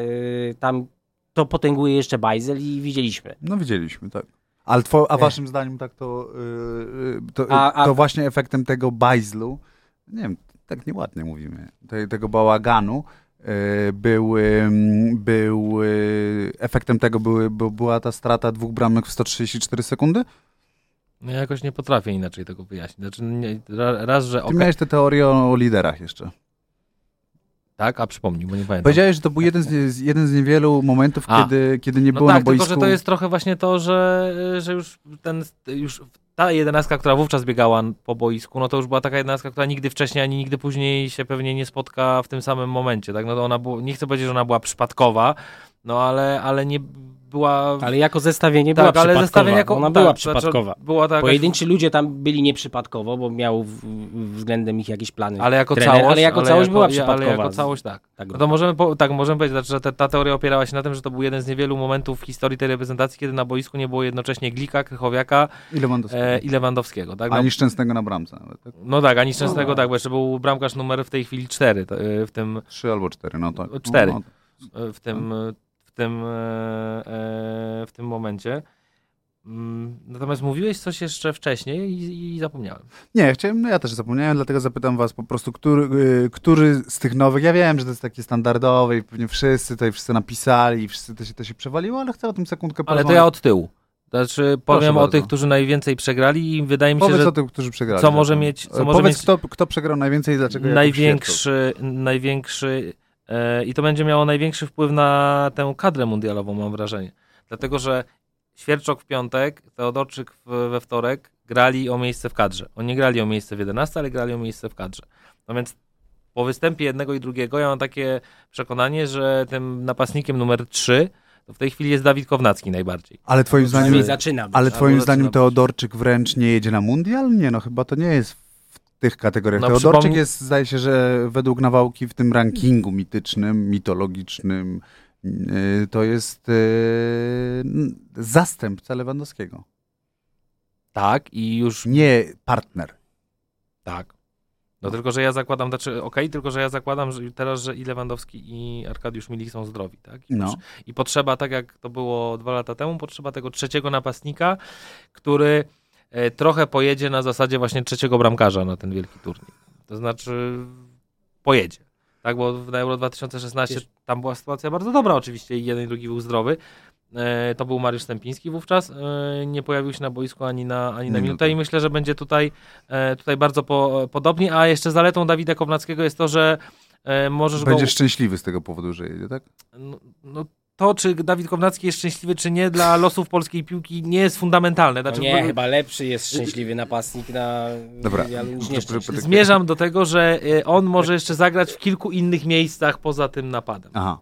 yy, tam to potęguje jeszcze Bajzel i widzieliśmy. no widzieliśmy, tak. Ale two, a waszym zdaniem tak to, yy, to, A- a- to właśnie efektem tego bajzlu, nie wiem, tak nieładnie mówimy, te, tego bałaganu, był, ym, był yy, efektem tego były, by, była ta strata dwóch bramek w 134 sekundy? No ja jakoś nie potrafię inaczej tego wyjaśnić. Znaczy, nie, ra- raz, że Ty okej, miałeś tę teorię o, o liderach jeszcze. tak, a przypomnij, bo nie pamiętam. Powiedziałeś, że to był jeden z, jeden z niewielu momentów, A. kiedy, kiedy nie No było tak, na boisku. tylko że to jest trochę właśnie to, że, że już ten, już ta jedenastka, która wówczas biegała po boisku, no to już była taka jedenastka, która nigdy wcześniej, ani nigdy później się pewnie nie spotka w tym samym momencie, tak? No to ona była, nie chcę powiedzieć, że ona była przypadkowa, no ale, ale nie była... Ale jako zestawienie tak, była ale przypadkowa. zestawienie jako... Ona tak, była znaczy, przypadkowa. Była taka... Pojedynczy ludzie tam byli nieprzypadkowo, bo miał w, w, względem ich jakieś plany. Ale jako trener, całość, ale jako całość była Ale przypadkowa. jako całość tak. Tak, No to możemy, po, tak, możemy powiedzieć, znaczy, że te, ta teoria opierała się na tym, że to był jeden z niewielu momentów w historii tej reprezentacji, kiedy na boisku nie było jednocześnie Glika, Krychowiaka I Lewandowskiego. e, i Lewandowskiego. Tak? No, Ani szczęsnego na bramce nawet. Tak? no tak, ani szczęsnego, No. tak, bo jeszcze był bramkarz numer w tej chwili 4 w tym, Trzy albo cztery, no tak. Cztery. No, w tym, w tym, e, e, w tym momencie. Mm, Natomiast mówiłeś coś jeszcze wcześniej i, i zapomniałem. Nie, chciałem, no ja też zapomniałem, dlatego zapytam was po prostu, który, y, który z tych nowych, ja wiem, że to jest takie standardowe i pewnie wszyscy tutaj wszyscy napisali i wszyscy to się, to się przewaliło, ale chcę o tym sekundkę Ale to porozmawiać. ja od tyłu. Znaczy powiem o bardzo. tych, którzy najwięcej przegrali i wydaje mi się, Powiedz że o tym, którzy przegrali. co może mieć- co E, może Powiedz, mieć- kto, kto przegrał najwięcej i dlaczego największy, największy i to będzie miało największy wpływ na tę kadrę mundialową, mam wrażenie. Dlatego, że Świerczok w piątek, Teodorczyk w, we wtorek grali o miejsce w kadrze. Oni nie grali o miejsce w 11, ale grali o miejsce w kadrze. No więc po występie jednego i drugiego ja mam takie przekonanie, że tym napastnikiem numer 3 to w tej chwili jest Dawid Kownacki najbardziej. Ale twoim zdaniem, zaczyna być. ale twoim zdaniem. Teodorczyk wręcz nie jedzie na mundial? Nie, no chyba to nie jest tych kategoriach. No, Teodorczyk przypomnij- jest, zdaje się, że według Nawałki w tym rankingu mitycznym, mitologicznym, y, to jest y, zastępca Lewandowskiego. Tak, i już Nie partner. Tak. No tylko, że ja zakładam, znaczy okej, tylko, że ja zakładam że teraz, że i Lewandowski i Arkadiusz Milik są zdrowi, tak? I, No. I potrzeba, tak jak to było dwa lata temu, potrzeba tego trzeciego napastnika, który trochę pojedzie na zasadzie właśnie trzeciego bramkarza na ten wielki turniej. To znaczy pojedzie. Tak, bo na Euro 2016 Wiesz- tam była sytuacja bardzo dobra oczywiście i jeden i drugi był zdrowy. E, to był Mariusz Stępiński wówczas. E, nie pojawił się na boisku ani na, ani na Nie, minutę i myślę, że będzie tutaj, e, tutaj bardzo po, podobnie. A jeszcze zaletą Dawida Kownackiego jest to, że e, możesz Będzie go... szczęśliwy z tego powodu, że jedzie, tak? No, no, to, czy Dawid Kownacki jest szczęśliwy, czy nie, dla losów polskiej piłki nie jest fundamentalne. No Znaczy, nie, w- chyba lepszy jest szczęśliwy napastnik na Dobra. Zmierzam do tego, że e, on może jeszcze zagrać w kilku innych miejscach poza tym napadem. Aha.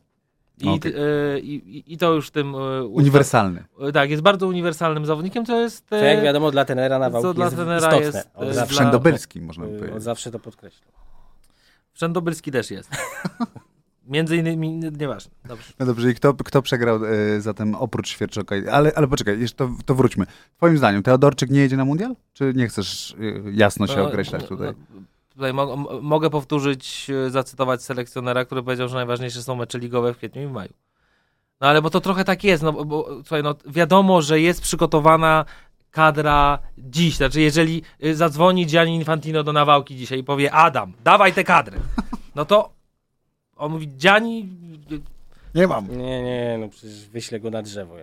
I, okej. e, i, I to już tym... e, Uniwersalny. E, Tak, jest bardzo uniwersalnym zawodnikiem, co jest... To jak e, wiadomo dla tenera na co dla jest trenera istotne. jest, Od zawsze, dla- Wszędobylski, można by y, od powiedzieć. zawsze to podkreślam. Wszędobylski też jest. między innymi, nieważne. Dobrze. No dobrze, i kto, kto przegrał e, zatem oprócz Świerczoka? Ale, ale poczekaj, jeszcze to, to wróćmy. Twoim zdaniem Teodorczyk nie jedzie na mundial? Czy nie chcesz e, jasno się No, określać tutaj? no, Tutaj mo- mogę powtórzyć, e, zacytować selekcjonera, który powiedział, że najważniejsze są mecze ligowe w kwietniu i w maju. No ale bo to trochę tak jest, no bo- bo słuchaj, no wiadomo, że jest przygotowana kadra dziś, znaczy jeżeli y, zadzwoni Gianni Infantino do Nawałki dzisiaj i powie Adam, dawaj tę kadrę, no to on mówi Gianni, Nie mam. Nie, nie, no przecież wyślę go na drzewo.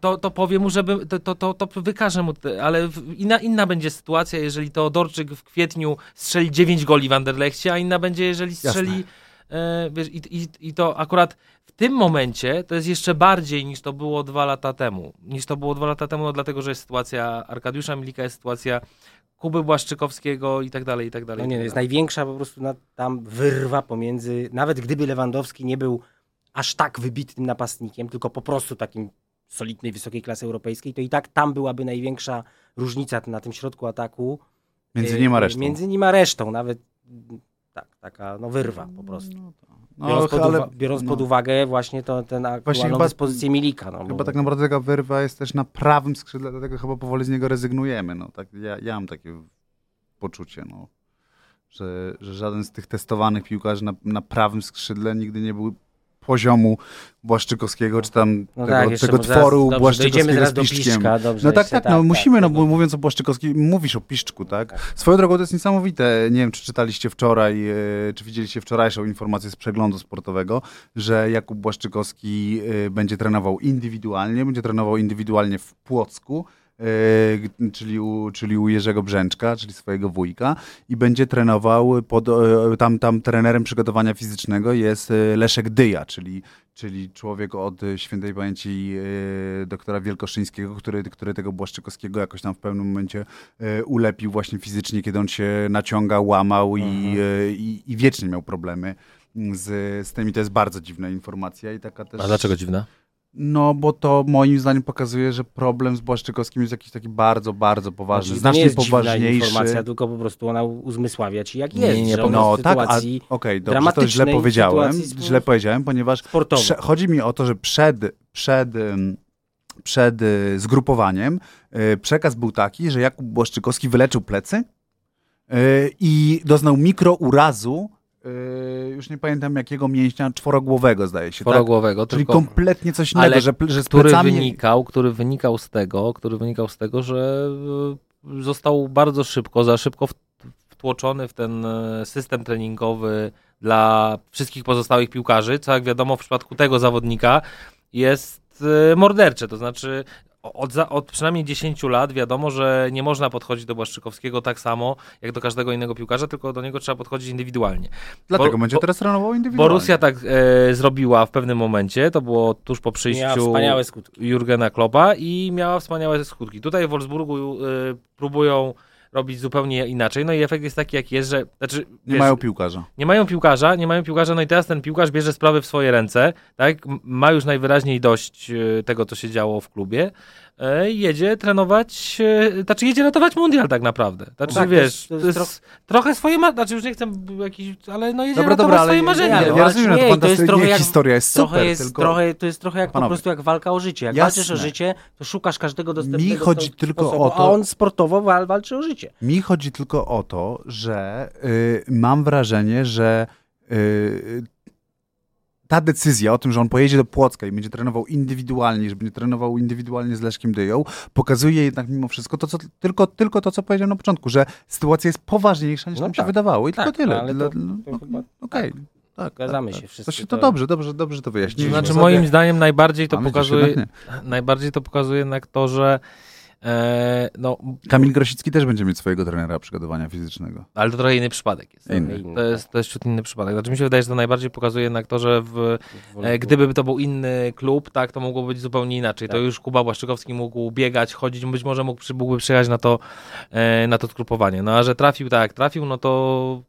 to, to powie mu, żeby, to, to, to, to wykaże mu, te, ale inna, inna będzie sytuacja, jeżeli Teodorczyk w kwietniu strzeli 9 goli w Anderlechcie, a inna będzie, jeżeli strzeli, e, wiesz, i, i, i to akurat w tym momencie to jest jeszcze bardziej niż to było dwa lata temu, niż to było dwa lata temu, no dlatego, że jest sytuacja Arkadiusza Milika, jest sytuacja Kuby Błaszczykowskiego i tak dalej, i tak dalej. No nie, tak to jest największa po prostu na, tam wyrwa pomiędzy, nawet gdyby Lewandowski nie był aż tak wybitnym napastnikiem, tylko po prostu takim solidnej, wysokiej klasy europejskiej, to i tak tam byłaby największa różnica na tym środku ataku. Między e, nim a resztą. Między nim a resztą, nawet tak, taka no wyrwa po prostu. No, Biorąc, pod, ale- biorąc no. pod uwagę właśnie to, ten aktualną chyba- dyspozycję Milika. No, Chyba bo- tak naprawdę taka wyrwa jest też na prawym skrzydle, dlatego chyba powoli z niego rezygnujemy. No, tak, ja, ja mam takie poczucie, no, że, że żaden z tych testowanych piłkarzy na, na prawym skrzydle nigdy nie był poziomu Błaszczykowskiego, czy tam no tego, tak, tego zaraz- tworu dobrze, Błaszczykowskiego zaraz z Piszczkiem. Piszczka, dobrze. No tak, jeszcze, tak, no musimy, no tak. bo mówiąc o Błaszczykowskim, mówisz o Piszczku, tak? Swoją drogą to jest niesamowite. Nie wiem, czy czytaliście wczoraj, e, czy widzieliście wczorajszą informację z przeglądu sportowego, że Jakub Błaszczykowski e, będzie trenował indywidualnie, będzie trenował indywidualnie w Płocku, czyli u, czyli u Jerzego Brzęczka, czyli swojego wujka i będzie trenował pod, e, tam, tam trenerem przygotowania fizycznego jest e, Leszek Dyja, czyli, czyli człowiek od e, świętej pamięci e, doktora Wielkoszyńskiego, który, który tego Błaszczykowskiego jakoś tam w pewnym momencie e, ulepił właśnie fizycznie, kiedy on się naciągał, łamał i, Mhm. e, i, i wiecznie miał problemy z, z tym i to jest bardzo dziwna informacja i taka też... A dlaczego dziwne? No, bo to moim zdaniem pokazuje, że problem z Błaszczykowskim jest jakiś taki bardzo, bardzo poważny, Znaczy, to nie znacznie jest poważniejszy. informacja, tylko po prostu ona uzmysławia ci jak Nie, jest. nie, on No tak, okej, dobrze, to źle powiedziałem, sytuacji źle powiedziałem, ponieważ prze, chodzi mi o to, że przed, przed, przed y, zgrupowaniem y, przekaz był taki, że Jakub Błaszczykowski wyleczył plecy y, i doznał mikrourazu, y, już nie pamiętam jakiego mięśnia, czworogłowego zdaje się, tak? Czworogłowego, Czyli tylko... kompletnie coś innego, że, że który plecami... wynikał, który wynikał z tego, który wynikał z tego, że e, został bardzo szybko, za szybko wtłoczony w ten e, system treningowy dla wszystkich pozostałych piłkarzy, co jak wiadomo w przypadku tego zawodnika jest mordercze, to znaczy od, za, od przynajmniej 10 lat wiadomo, że nie można podchodzić do Błaszczykowskiego tak samo jak do każdego innego piłkarza, tylko do niego trzeba podchodzić indywidualnie. Dlatego bo- będzie bo- teraz trenował indywidualnie. Borussia tak e, zrobiła w pewnym momencie, to było tuż po przyjściu. Jurgena Kloppa i miała wspaniałe skutki. Tutaj w Wolfsburgu y, próbują robić zupełnie inaczej, no i efekt jest taki, jak jest, że znaczy, Nie wiesz, mają piłkarza. nie mają piłkarza, nie mają piłkarza, no i teraz ten piłkarz bierze sprawy w swoje ręce, tak, ma już najwyraźniej dość y, tego, co się działo w klubie, jedzie trenować, y, znaczy jedzie ratować mundial tak naprawdę. Znaczy, No tak, to wiesz, jest- to to jest, jest trochę swoje, ma- znaczy już nie chcę jakiś, ale no jedzie Dobra, ratować dobra, swoje marzenia. ja, no. ja rozumiem, że nie, to to jest trochę jak- historia jest super, Trochę jest, tylko... trochę, to jest trochę jak Panowie. po prostu jak walka o życie. Jak Jasne. walczysz o życie, to szukasz każdego dostępnego Mi chodzi tylko sposobu, o to- A on sportowo wal, walczy o życie. Mi chodzi tylko o to, że y, mam wrażenie, że y, ta decyzja o tym, że on pojedzie do Płocka i będzie trenował indywidualnie, że będzie trenował indywidualnie z Leszkiem Dyją, pokazuje jednak mimo wszystko to, co, tylko, tylko to, co powiedziałem na początku, że sytuacja jest poważniejsza niż No nam się tak. wydawało i Tak, tylko tyle. no, ale Dla- to- no, to chyba- Okej. Tak, Zgadzamy tak, się tak. wszyscy, To, się, to- to dobrze, dobrze, dobrze to wyjaśniliśmy. Znaczy sobie- moim zdaniem najbardziej to Mamy pokazuje, najbardziej to pokazuje jednak to, że e, no, Kamil Grosicki też będzie mieć swojego trenera przygotowania fizycznego. ale to trochę inny przypadek jest. Inny. To jest, to jest ciut inny przypadek. Znaczy mi się wydaje, że to najbardziej pokazuje jednak to, że w, e, gdyby to był inny klub, tak, to mogło być zupełnie inaczej. To Tak. już Kuba Błaszczykowski mógł biegać, chodzić, być może mógł, przy- mógłby przyjechać na to, e, na to skrupowanie. No a że trafił tak jak trafił, no to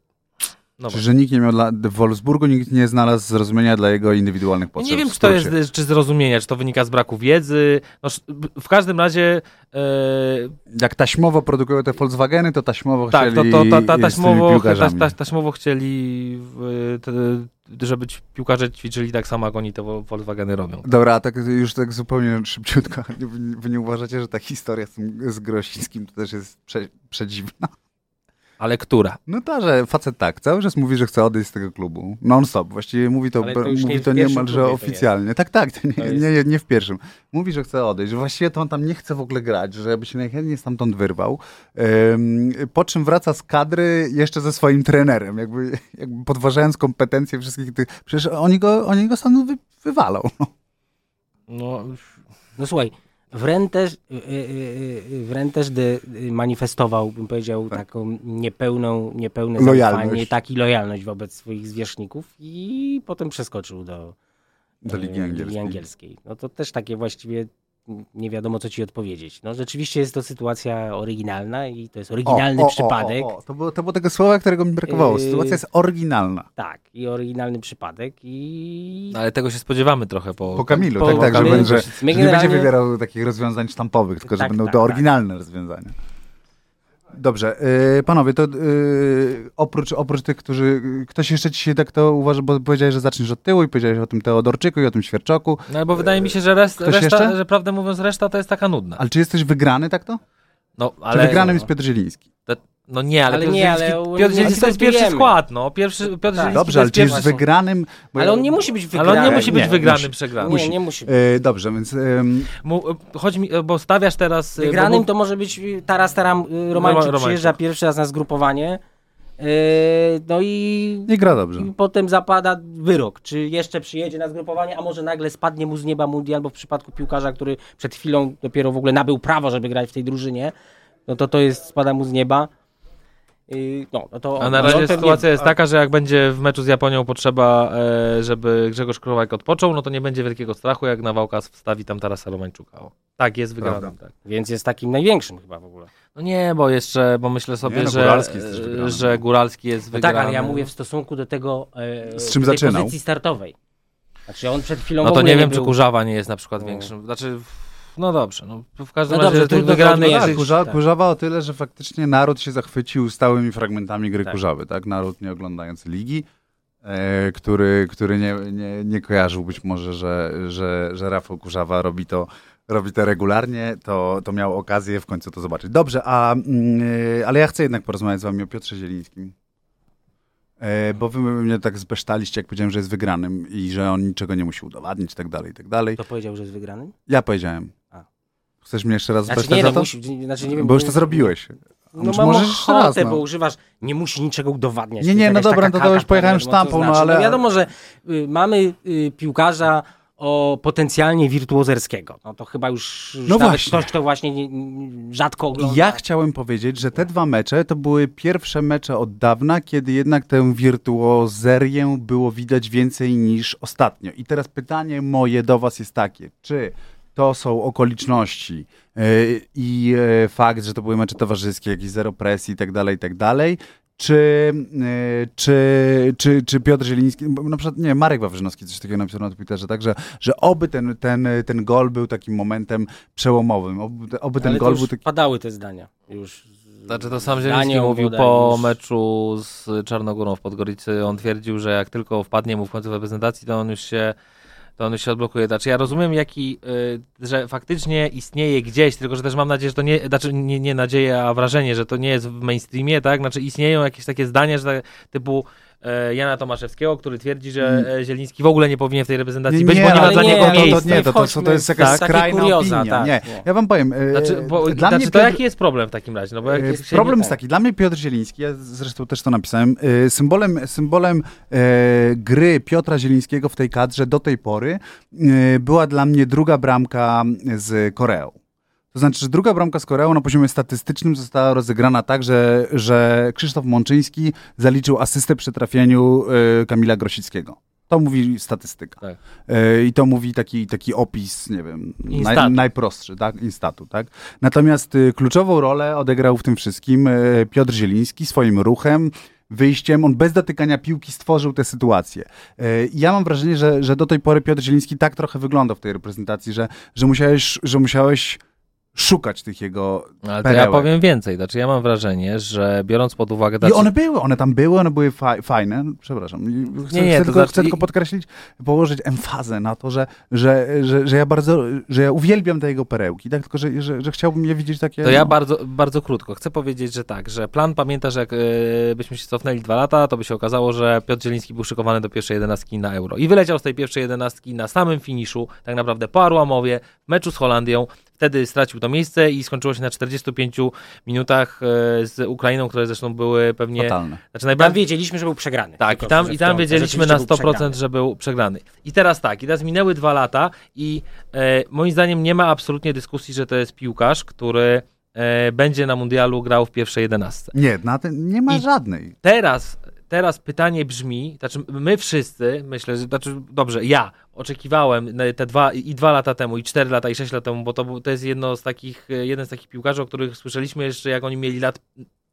No Czy że nikt nie miał dla, w Wolfsburgu nikt nie znalazł zrozumienia dla jego indywidualnych potrzeb. nie wiem, czy to jest czy zrozumienia, czy to wynika z braku wiedzy. No, w każdym razie e, Jak taśmowo produkują te Volkswageny, to taśmowo tak, to, chcieli to, ta, ta, tymi taśmowo, ta, ta, taśmowo chcieli, te, żeby ci piłkarze ćwiczyli tak samo, jak oni te Vol- Volkswageny robią. Dobra, a tak już tak zupełnie szybciutko. Wy, nie uważacie, że ta historia z, z Grosickim to też jest prze, przedziwna? Ale która? No to, że facet tak, cały czas mówi, że chce odejść z tego klubu. Non-stop. Właściwie mówi to, to mówi nie to niemalże oficjalnie. Tak, tak, to nie, jest- nie, nie w pierwszym. Mówi, że chce odejść, że właściwie to on tam nie chce w ogóle grać, że by się najchętniej stamtąd wyrwał. Ym, po czym wraca z kadry jeszcze ze swoim trenerem, jakby, jakby podważając kompetencje wszystkich tych... Przecież oni go, oni go stamtąd wy, wywalą. No. No, No słuchaj, Wren też, y, y, y, Wren też de, manifestował, bym powiedział, taką niepełną, niepełne zaufanie, tak i lojalność wobec swoich zwierzchników i potem przeskoczył do, Do Ligi e, Angielskiej. Angielskiej. No to też takie właściwie nie wiadomo, co ci odpowiedzieć. No rzeczywiście jest to sytuacja oryginalna i to jest oryginalny przypadek. O, o, To, było, to było tego słowa, którego mi brakowało. Yy. Sytuacja jest oryginalna. Tak, i oryginalny przypadek i... ale tego się spodziewamy trochę po, Po Kamilu, po, tak, po tak, że, Kamilu. będzie, My że nie będzie wybierał takich rozwiązań sztampowych, tylko że Tak, będą tak, to tak. oryginalne rozwiązania. Dobrze, yy, panowie, to yy, oprócz, oprócz tych, którzy... Ktoś jeszcze dzisiaj tak to uważa, bo powiedziałeś, że zaczniesz od tyłu i powiedziałeś o tym Teodorczyku i o tym Świerczoku. No bo wydaje mi się, że rest, reszta, jeszcze? że prawdę mówiąc, reszta to jest taka nudna. Ale czy jesteś wygrany tak to? No, Czy ale, wygranym jest Piotr Zieliński? No nie, ale, Ale Piotr nie, ale Zieliński, Piotr Zieliński to jest pierwszy skład, no. Pierwszy, Piotr Tak. Dobrze, ale czy wygranym? Bo Ale on nie musi być Ale wygrany. on nie musi być Nie, wygranym, musi. przegranym. Nie, nie musi. Yy, dobrze, więc... ym, Mu, chodzi mi, bo stawiasz teraz... y, Wygranym bo, to może być Taras Taram Romańczyk, Romańczyk. przyjeżdża pierwszy raz na zgrupowanie. Yy, no i, nie gra dobrze. i potem zapada wyrok, czy jeszcze przyjedzie na zgrupowanie, a może nagle spadnie mu z nieba mundial, bo w przypadku piłkarza, który przed chwilą dopiero w ogóle nabył prawo, żeby grać w tej drużynie, no to to jest, spada mu z nieba. No, no to A na on razie pewnie- sytuacja jest taka, że jak będzie w meczu z Japonią potrzeba, e, żeby Grzegorz Krowak odpoczął, no to nie będzie wielkiego strachu, jak Nawałka wstawi tam Tarasa Romańczuka. O. Tak, jest wygranym. Tak. Więc jest takim największym chyba w ogóle. No nie, bo jeszcze, bo myślę sobie, no, że, Góralski jest wygrany. że Góralski jest No wygrany. tak, ale ja mówię w stosunku do tego e, Z czym zaczynał? pozycji startowej. Znaczy on przed chwilą No to nie wiem, czy był... Kurzawa nie jest na przykład No. większym. Znaczy, no dobrze, no w każdym No razie dobrze, trudno wygranych to Tak, jest- kurza, tak. kurzawa o tyle, że faktycznie naród się zachwycił stałymi fragmentami gry Tak. kurzawy, tak? Naród nie oglądający ligi, e, który, który nie, nie, nie kojarzył być może, że, że, że Rafał Kurzawa robi to, robi to regularnie, to, to miał okazję w końcu to zobaczyć. Dobrze, a, mm, e, ale ja chcę jednak porozmawiać z wami o Piotrze Zielińskim. E, bo wy mnie tak zbesztaliście, jak powiedziałem, że jest wygranym i że on niczego nie musi udowadniać i tak dalej, i tak dalej. To powiedział, że jest wygranym? Ja powiedziałem. Chcesz mnie jeszcze raz Znaczy nie, za no, to? musi, znaczy nie wiem, Bo już to zrobiłeś. No Może- mam możesz jeszcze raz, ochotę, no. bo używasz, nie musi niczego udowadniać. Nie, To nie, no dobra, taka no to już pojechałem sztampą, no znaczy. ale- No wiadomo, że y, mamy y, piłkarza o potencjalnie wirtuozerskiego. No to chyba już No właśnie. ktoś, kto właśnie nie, nie, rzadko ogląda. Ja chciałem powiedzieć, że te dwa mecze to były pierwsze mecze od dawna, kiedy jednak tę wirtuozerię było widać więcej niż ostatnio. I teraz pytanie moje do was jest takie, czy to są okoliczności yy, i yy, fakt, że to były mecze towarzyskie, jakieś zero presji i tak dalej, i tak dalej, czy, yy, czy, czy, czy Piotr Zieliński, na przykład, nie, Marek Wawrzynowski coś takiego napisał na Twitterze, tak, że, że oby ten, ten, ten gol był takim momentem przełomowym, oby, oby ten Ale gol już był taki... padały te zdania. Już Znaczy to sam Zieliński mówił po już- meczu z Czarnogórą w Podgoricy. On twierdził, że jak tylko wpadnie mu w końcu w reprezentacji, to on już się to on się odblokuje. Znaczy ja rozumiem, jaki, y, że faktycznie istnieje gdzieś, tylko że też mam nadzieję, że to nie, znaczy nie, nie nadzieję, a wrażenie, że to nie jest w mainstreamie, tak? Znaczy istnieją jakieś takie zdania, że tak, typu Jana Tomaszewskiego, który twierdzi, że e, Zieliński w ogóle nie powinien w tej reprezentacji być, bo nie ma dla nie, niego to- to- miejsca. To, nie, to, to, to, to jest jakaś w takie skrajna kurioza, opinia. tak, nie. nie. Ja wam powiem. e, Znaczy, bo, dla znaczy mnie to Piotr- jaki jest problem w takim razie? No bo E, się Problem nie- jest taki, dla mnie Piotr Zieliński, ja zresztą też to napisałem, e, symbolem, symbolem e, gry Piotra Zielińskiego w tej kadrze do tej pory e, była dla mnie druga bramka z Koreą. To znaczy, że druga bramka z Koreą na poziomie statystycznym została rozegrana tak, że, że Krzysztof Mączyński zaliczył asystę przy trafieniu e, Kamila Grosickiego. To mówi statystyka. Tak. E, I to mówi taki, taki opis, nie wiem, naj, najprostszy, tak? Instatu, tak? Natomiast y, kluczową rolę odegrał w tym wszystkim y, Piotr Zieliński swoim ruchem, wyjściem, on bez dotykania piłki stworzył tę sytuację. I Ja mam wrażenie, że, że do tej pory Piotr Zieliński tak trochę wygląda w tej reprezentacji, że, że, musiałeś, że musiałeś szukać tych jego Ale perełek. ja powiem więcej. Znaczy ja mam wrażenie, że biorąc pod uwagę... I Znaczy, one były, one tam były, one były fa fajne. Przepraszam. I Chcę, Nie, nie, chcę, to tylko, znaczy- chcę tylko podkreślić, położyć emfazę na to, że, że, że, że ja bardzo, że ja uwielbiam te jego perełki, tak? Tylko, że, że, że chciałbym je widzieć takie... To ja no, bardzo, bardzo krótko. Chcę powiedzieć, że tak, że plan pamięta, że jak y, byśmy się cofnęli dwa lata, to by się okazało, że Piotr Zieliński był szykowany do pierwszej jedenastki na Euro. I wyleciał z tej pierwszej jedenastki na samym finiszu, tak naprawdę po Arłamowie, w meczu z Holandią. Wtedy stracił to miejsce i skończyło się na 45 minutach y, z Ukrainą, które zresztą były pewnie... Fatalne. Znaczy Tam najbardziej... wiedzieliśmy, że był przegrany. Tak, Tylko, i tam, i tam wiedzieliśmy na rzeczywiście był 100%, przegrany. że był przegrany. I teraz tak, i teraz minęły dwa lata i e, moim zdaniem nie ma absolutnie dyskusji, że to jest piłkarz, który e, będzie na mundialu grał w pierwszej jedenastce. Nie, na tym nie ma I- żadnej. Teraz, teraz pytanie brzmi, znaczy my wszyscy, myślę, że, znaczy dobrze, ja oczekiwałem na te dwa, i dwa lata temu, i cztery lata, i sześć lat temu, bo to, to jest jedno z takich, e, jeden z takich piłkarzy, o których słyszeliśmy jeszcze, jak oni mieli lat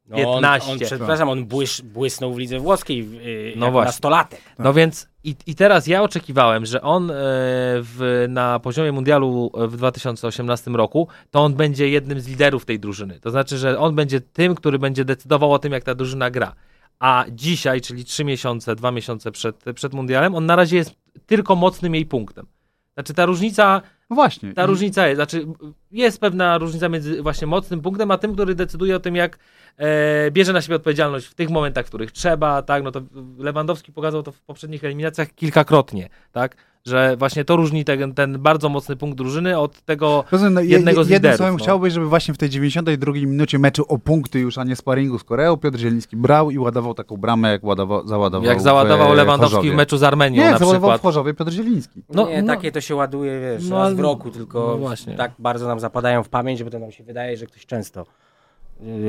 No on, 15. on, przepraszam, on błysz, błysnął w lidze włoskiej yy, No właśnie. nastolatek. No więc i, i teraz ja oczekiwałem, że on e, w, na poziomie mundialu w 2018 roku, to on będzie jednym z liderów tej drużyny. To znaczy, że on będzie tym, który będzie decydował o tym, jak ta drużyna gra. A dzisiaj, czyli trzy miesiące, dwa miesiące przed, przed mundialem, on na razie jest tylko mocnym jej punktem. Znaczy ta różnica, właśnie. ta różnica jest, znaczy jest pewna różnica między właśnie mocnym punktem, a tym, który decyduje o tym, jak e, bierze na siebie odpowiedzialność w tych momentach, w których trzeba, tak, no to Lewandowski pokazał to w poprzednich eliminacjach kilkakrotnie, tak, że właśnie to różni ten, ten bardzo mocny punkt drużyny od tego, Rozumiem, no, je- jednego z jednym liderów, słowem no. chciałbyś, żeby właśnie w tej 92 minucie meczu o punkty już, a nie sparingu z Koreą, Piotr Zieliński brał i ładował taką bramę, jak ładował, załadował jak załadował w, Lewandowski Chorzowie. w meczu z Armenią Nie, na załadował przykład. w Chorzowie Piotr Zieliński. No, nie, no. takie to się ładuje, wiesz, No, raz w no, roku, tylko no właśnie. tak bardzo nam zapadają w pamięć, że potem nam się wydaje, że ktoś często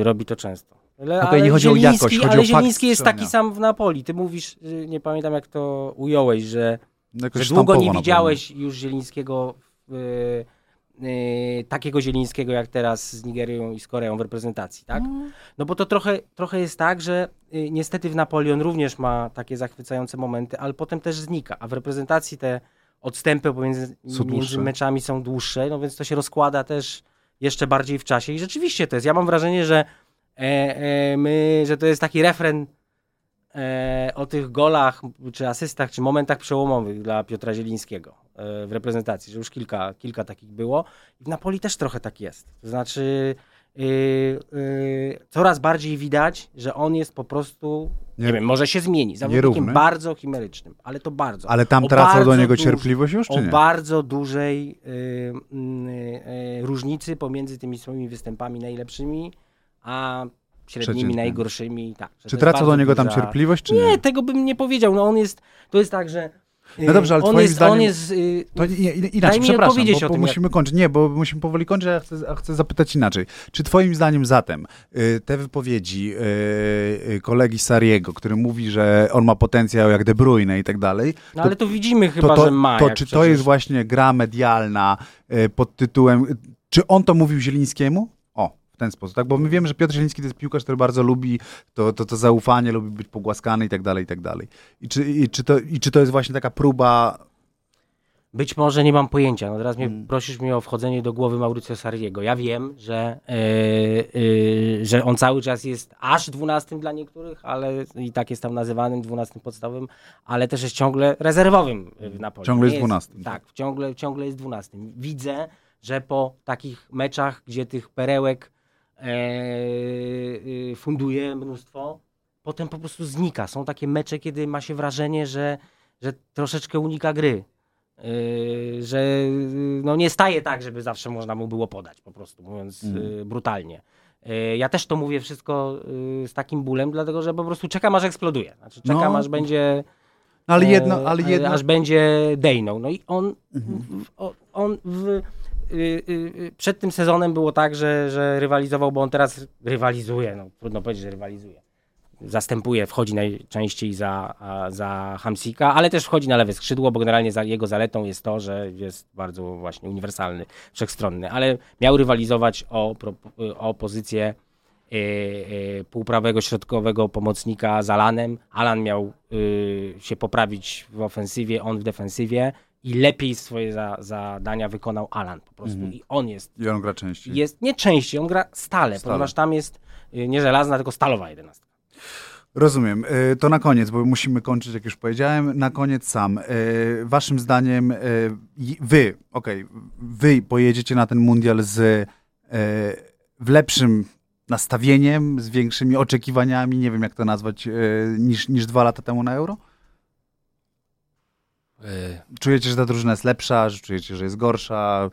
robi to często. Ale, Okej, nie chodzi o Zieliński- jakość, chodzi ale o Zieliński jest taki sam w Napoli. Ty mówisz, y, nie pamiętam jak to ująłeś, że, Jakoś że długo nie widziałeś już Zielińskiego, y, y, takiego Zielińskiego jak teraz z Nigerią i z Koreą w reprezentacji, tak? No bo to trochę, trochę jest tak, że y, niestety w Napoli on również ma takie zachwycające momenty, ale potem też znika, a w reprezentacji te odstępy pomiędzy między meczami są dłuższe, no więc to się rozkłada też jeszcze bardziej w czasie. I rzeczywiście to jest, ja mam wrażenie, że e, e, my, że to jest taki refren e, o tych golach, czy asystach, czy momentach przełomowych dla Piotra Zielińskiego e, w reprezentacji, że już kilka, kilka takich było. I w Napoli też trochę tak jest, to znaczy coraz bardziej widać, że on jest po prostu, nie, Nie- wiem, może się zmieni, zawodnikiem bardzo chimerycznym, ale to bardzo. Ale tam O tracał do niego cierpliwość już, o czy nie? bardzo dużej y, y, y, różnicy pomiędzy tymi swoimi występami najlepszymi, a średnimi, Przeciętnymi. najgorszymi. Tak, Czy tracał do niego tam duża- cierpliwość, czy Nie, nie? tego bym nie powiedział. No on jest, to jest tak, że y, No dobrze, ale on twoim jest, zdaniem- on jest y, To nie, inaczej, przepraszam, bo, o bo tym, musimy kończyć. Nie, bo musimy powoli kończyć, a chcę, a chcę zapytać inaczej. Czy twoim zdaniem zatem y, te wypowiedzi y, y, kolegi Sariego, który mówi, że on ma potencjał jak De Bruyne i tak dalej, no ale to widzimy chyba, to, to, że ma. to jak czy to przecież- jest właśnie gra medialna y, pod tytułem, czy on to mówił Zielińskiemu? W ten sposób, tak? Bo my wiemy, że Piotr Zieliński to jest piłkarz, który bardzo lubi to, to, to zaufanie, lubi być pogłaskany i tak dalej, i tak dalej. I czy, i, czy to, I czy to jest właśnie taka próba Być może nie mam pojęcia. No teraz mnie, Mm. prosisz mnie o wchodzenie do głowy Mauricio Sarriego. Ja wiem, że, e, e, że on cały czas jest aż dwunastym dla niektórych, ale i tak jest tam nazywanym dwunastym podstawowym, ale też jest ciągle rezerwowym w Napoli. Ciągle jest 12. Tak, ciągle, ciągle jest dwunastym. Widzę, że po takich meczach, gdzie tych perełek funduje mnóstwo, potem po prostu znika. Są takie mecze, kiedy ma się wrażenie, że, że troszeczkę unika gry. Yy, że no nie staje tak, żeby zawsze można mu było podać, po prostu mówiąc Mm. yy, brutalnie. Yy, ja też to mówię wszystko z takim bólem, dlatego że po prostu czekam aż eksploduje. Znaczy, czekam No. aż będzie. Ale jedno, e, ale e, jedno... Aż będzie dejną. No i on, Mhm. w, o- on w, przed tym sezonem było tak, że, że rywalizował, bo on teraz rywalizuje. No, trudno powiedzieć, że rywalizuje. Zastępuje, wchodzi najczęściej za, za Hamsika, ale też wchodzi na lewe skrzydło, bo generalnie za, jego zaletą jest to, że jest bardzo właśnie uniwersalny, wszechstronny. Ale miał rywalizować o, o pozycję e, e, półprawego, środkowego pomocnika z Alanem. Alan miał e, się poprawić w ofensywie, on w defensywie i lepiej swoje za, zadania wykonał Alan po prostu. Mhm. I on jest, I on gra częściej. jest nie częściej, on gra stale, Stale. ponieważ tam jest e, nie żelazna, tylko stalowa jedenastka. Rozumiem. Y, To na koniec, bo musimy kończyć, jak już powiedziałem. Na koniec sam. Y, Waszym zdaniem, y, wy, okej, wy pojedziecie na ten mundial z y, w lepszym nastawieniem, z większymi oczekiwaniami, nie wiem jak to nazwać, y, niż, niż dwa lata temu na Euro? Y, Czujecie, że ta drużyna jest lepsza, że czujecie, że jest gorsza?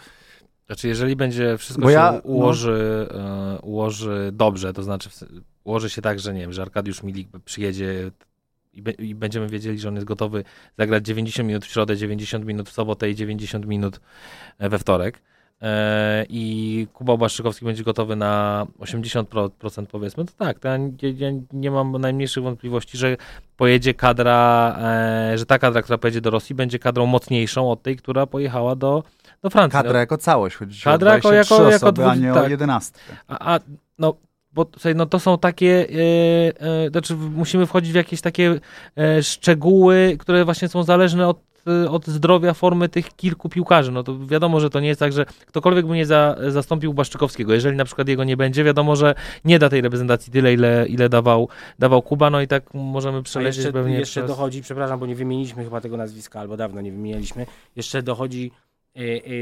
Znaczy, jeżeli będzie wszystko Bo się ja, no- ułoży, e, ułoży dobrze, to znaczy ułoży się tak, że nie wiem, że Arkadiusz Milik przyjedzie i, be, i będziemy wiedzieli, że on jest gotowy zagrać 90 minut w środę, 90 minut w sobotę i 90 minut e, we wtorek. E, I Kuba Błaszczykowski będzie gotowy na 80% powiedzmy, to tak, to ja, nie- ja nie mam najmniejszych wątpliwości, że pojedzie kadra, e, że ta kadra, która pojedzie do Rosji, będzie kadrą mocniejszą od tej, która pojechała do, do Francji. No, Kadra jako całość, chodzi Kadra o jako- 23 jako- jako osoby, a dwu- nie o tak. 11. A, a no, bo no to są takie, e, e, znaczy musimy wchodzić w jakieś takie e, szczegóły, które właśnie są zależne od, od zdrowia formy tych kilku piłkarzy. No to wiadomo, że to nie jest tak, że ktokolwiek by nie za, zastąpił Błaszczykowskiego. Jeżeli na przykład jego nie będzie, wiadomo, że nie da tej reprezentacji tyle, ile, ile dawał, dawał Kuba, no i tak możemy przelecieć jeszcze, pewnie jeszcze przez... dochodzi, przepraszam, bo nie wymieniliśmy chyba tego nazwiska, albo dawno nie wymienialiśmy, jeszcze dochodzi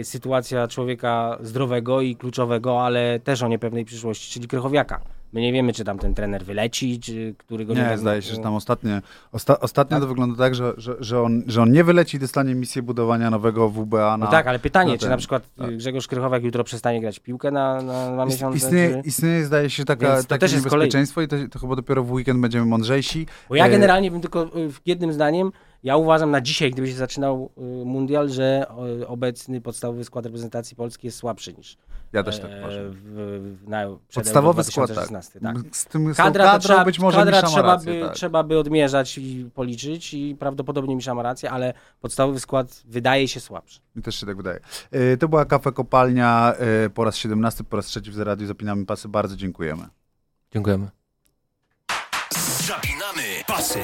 sytuacja człowieka zdrowego i kluczowego, ale też o niepewnej przyszłości, czyli Krychowiaka. My nie wiemy, czy tam ten trener wyleci, czy którego Nie, zdaje się, że tam ostatnie, osta, ostatnio to wygląda tak, że, że, że, on, że on nie wyleci i dostanie misję budowania nowego WBA na... No tak, ale pytanie, na czy ten- na przykład y, tak. Grzegorz Krychowiak jutro przestanie grać piłkę na, na, miesiąc? istnieje, istnieje, zdaje się, taka, Więc to takie też niebezpieczeństwo i to, to chyba dopiero w weekend będziemy mądrzejsi. Bo ja E, generalnie bym tylko y, jednym zdaniem, ja uważam na dzisiaj, gdyby się zaczynał y, mundial, że y, obecny podstawowy skład reprezentacji Polski jest słabszy niż Ja też tak e, uważam. w, w, na, przed Podstawowy skład, tak. 2016, tak. Z tym Kadra, to kadrą trzeba, być może kadra trzeba, rację, by, tak. trzeba by odmierzać i policzyć i prawdopodobnie Misza ma rację, ale podstawowy skład wydaje się słabszy. Mi też się tak wydaje. E, To była Kafe Kopalnia e, po raz 17, po raz trzeci w Radiu Zapinamy Pasy. Bardzo dziękujemy. Dziękujemy. Zapinamy pasy.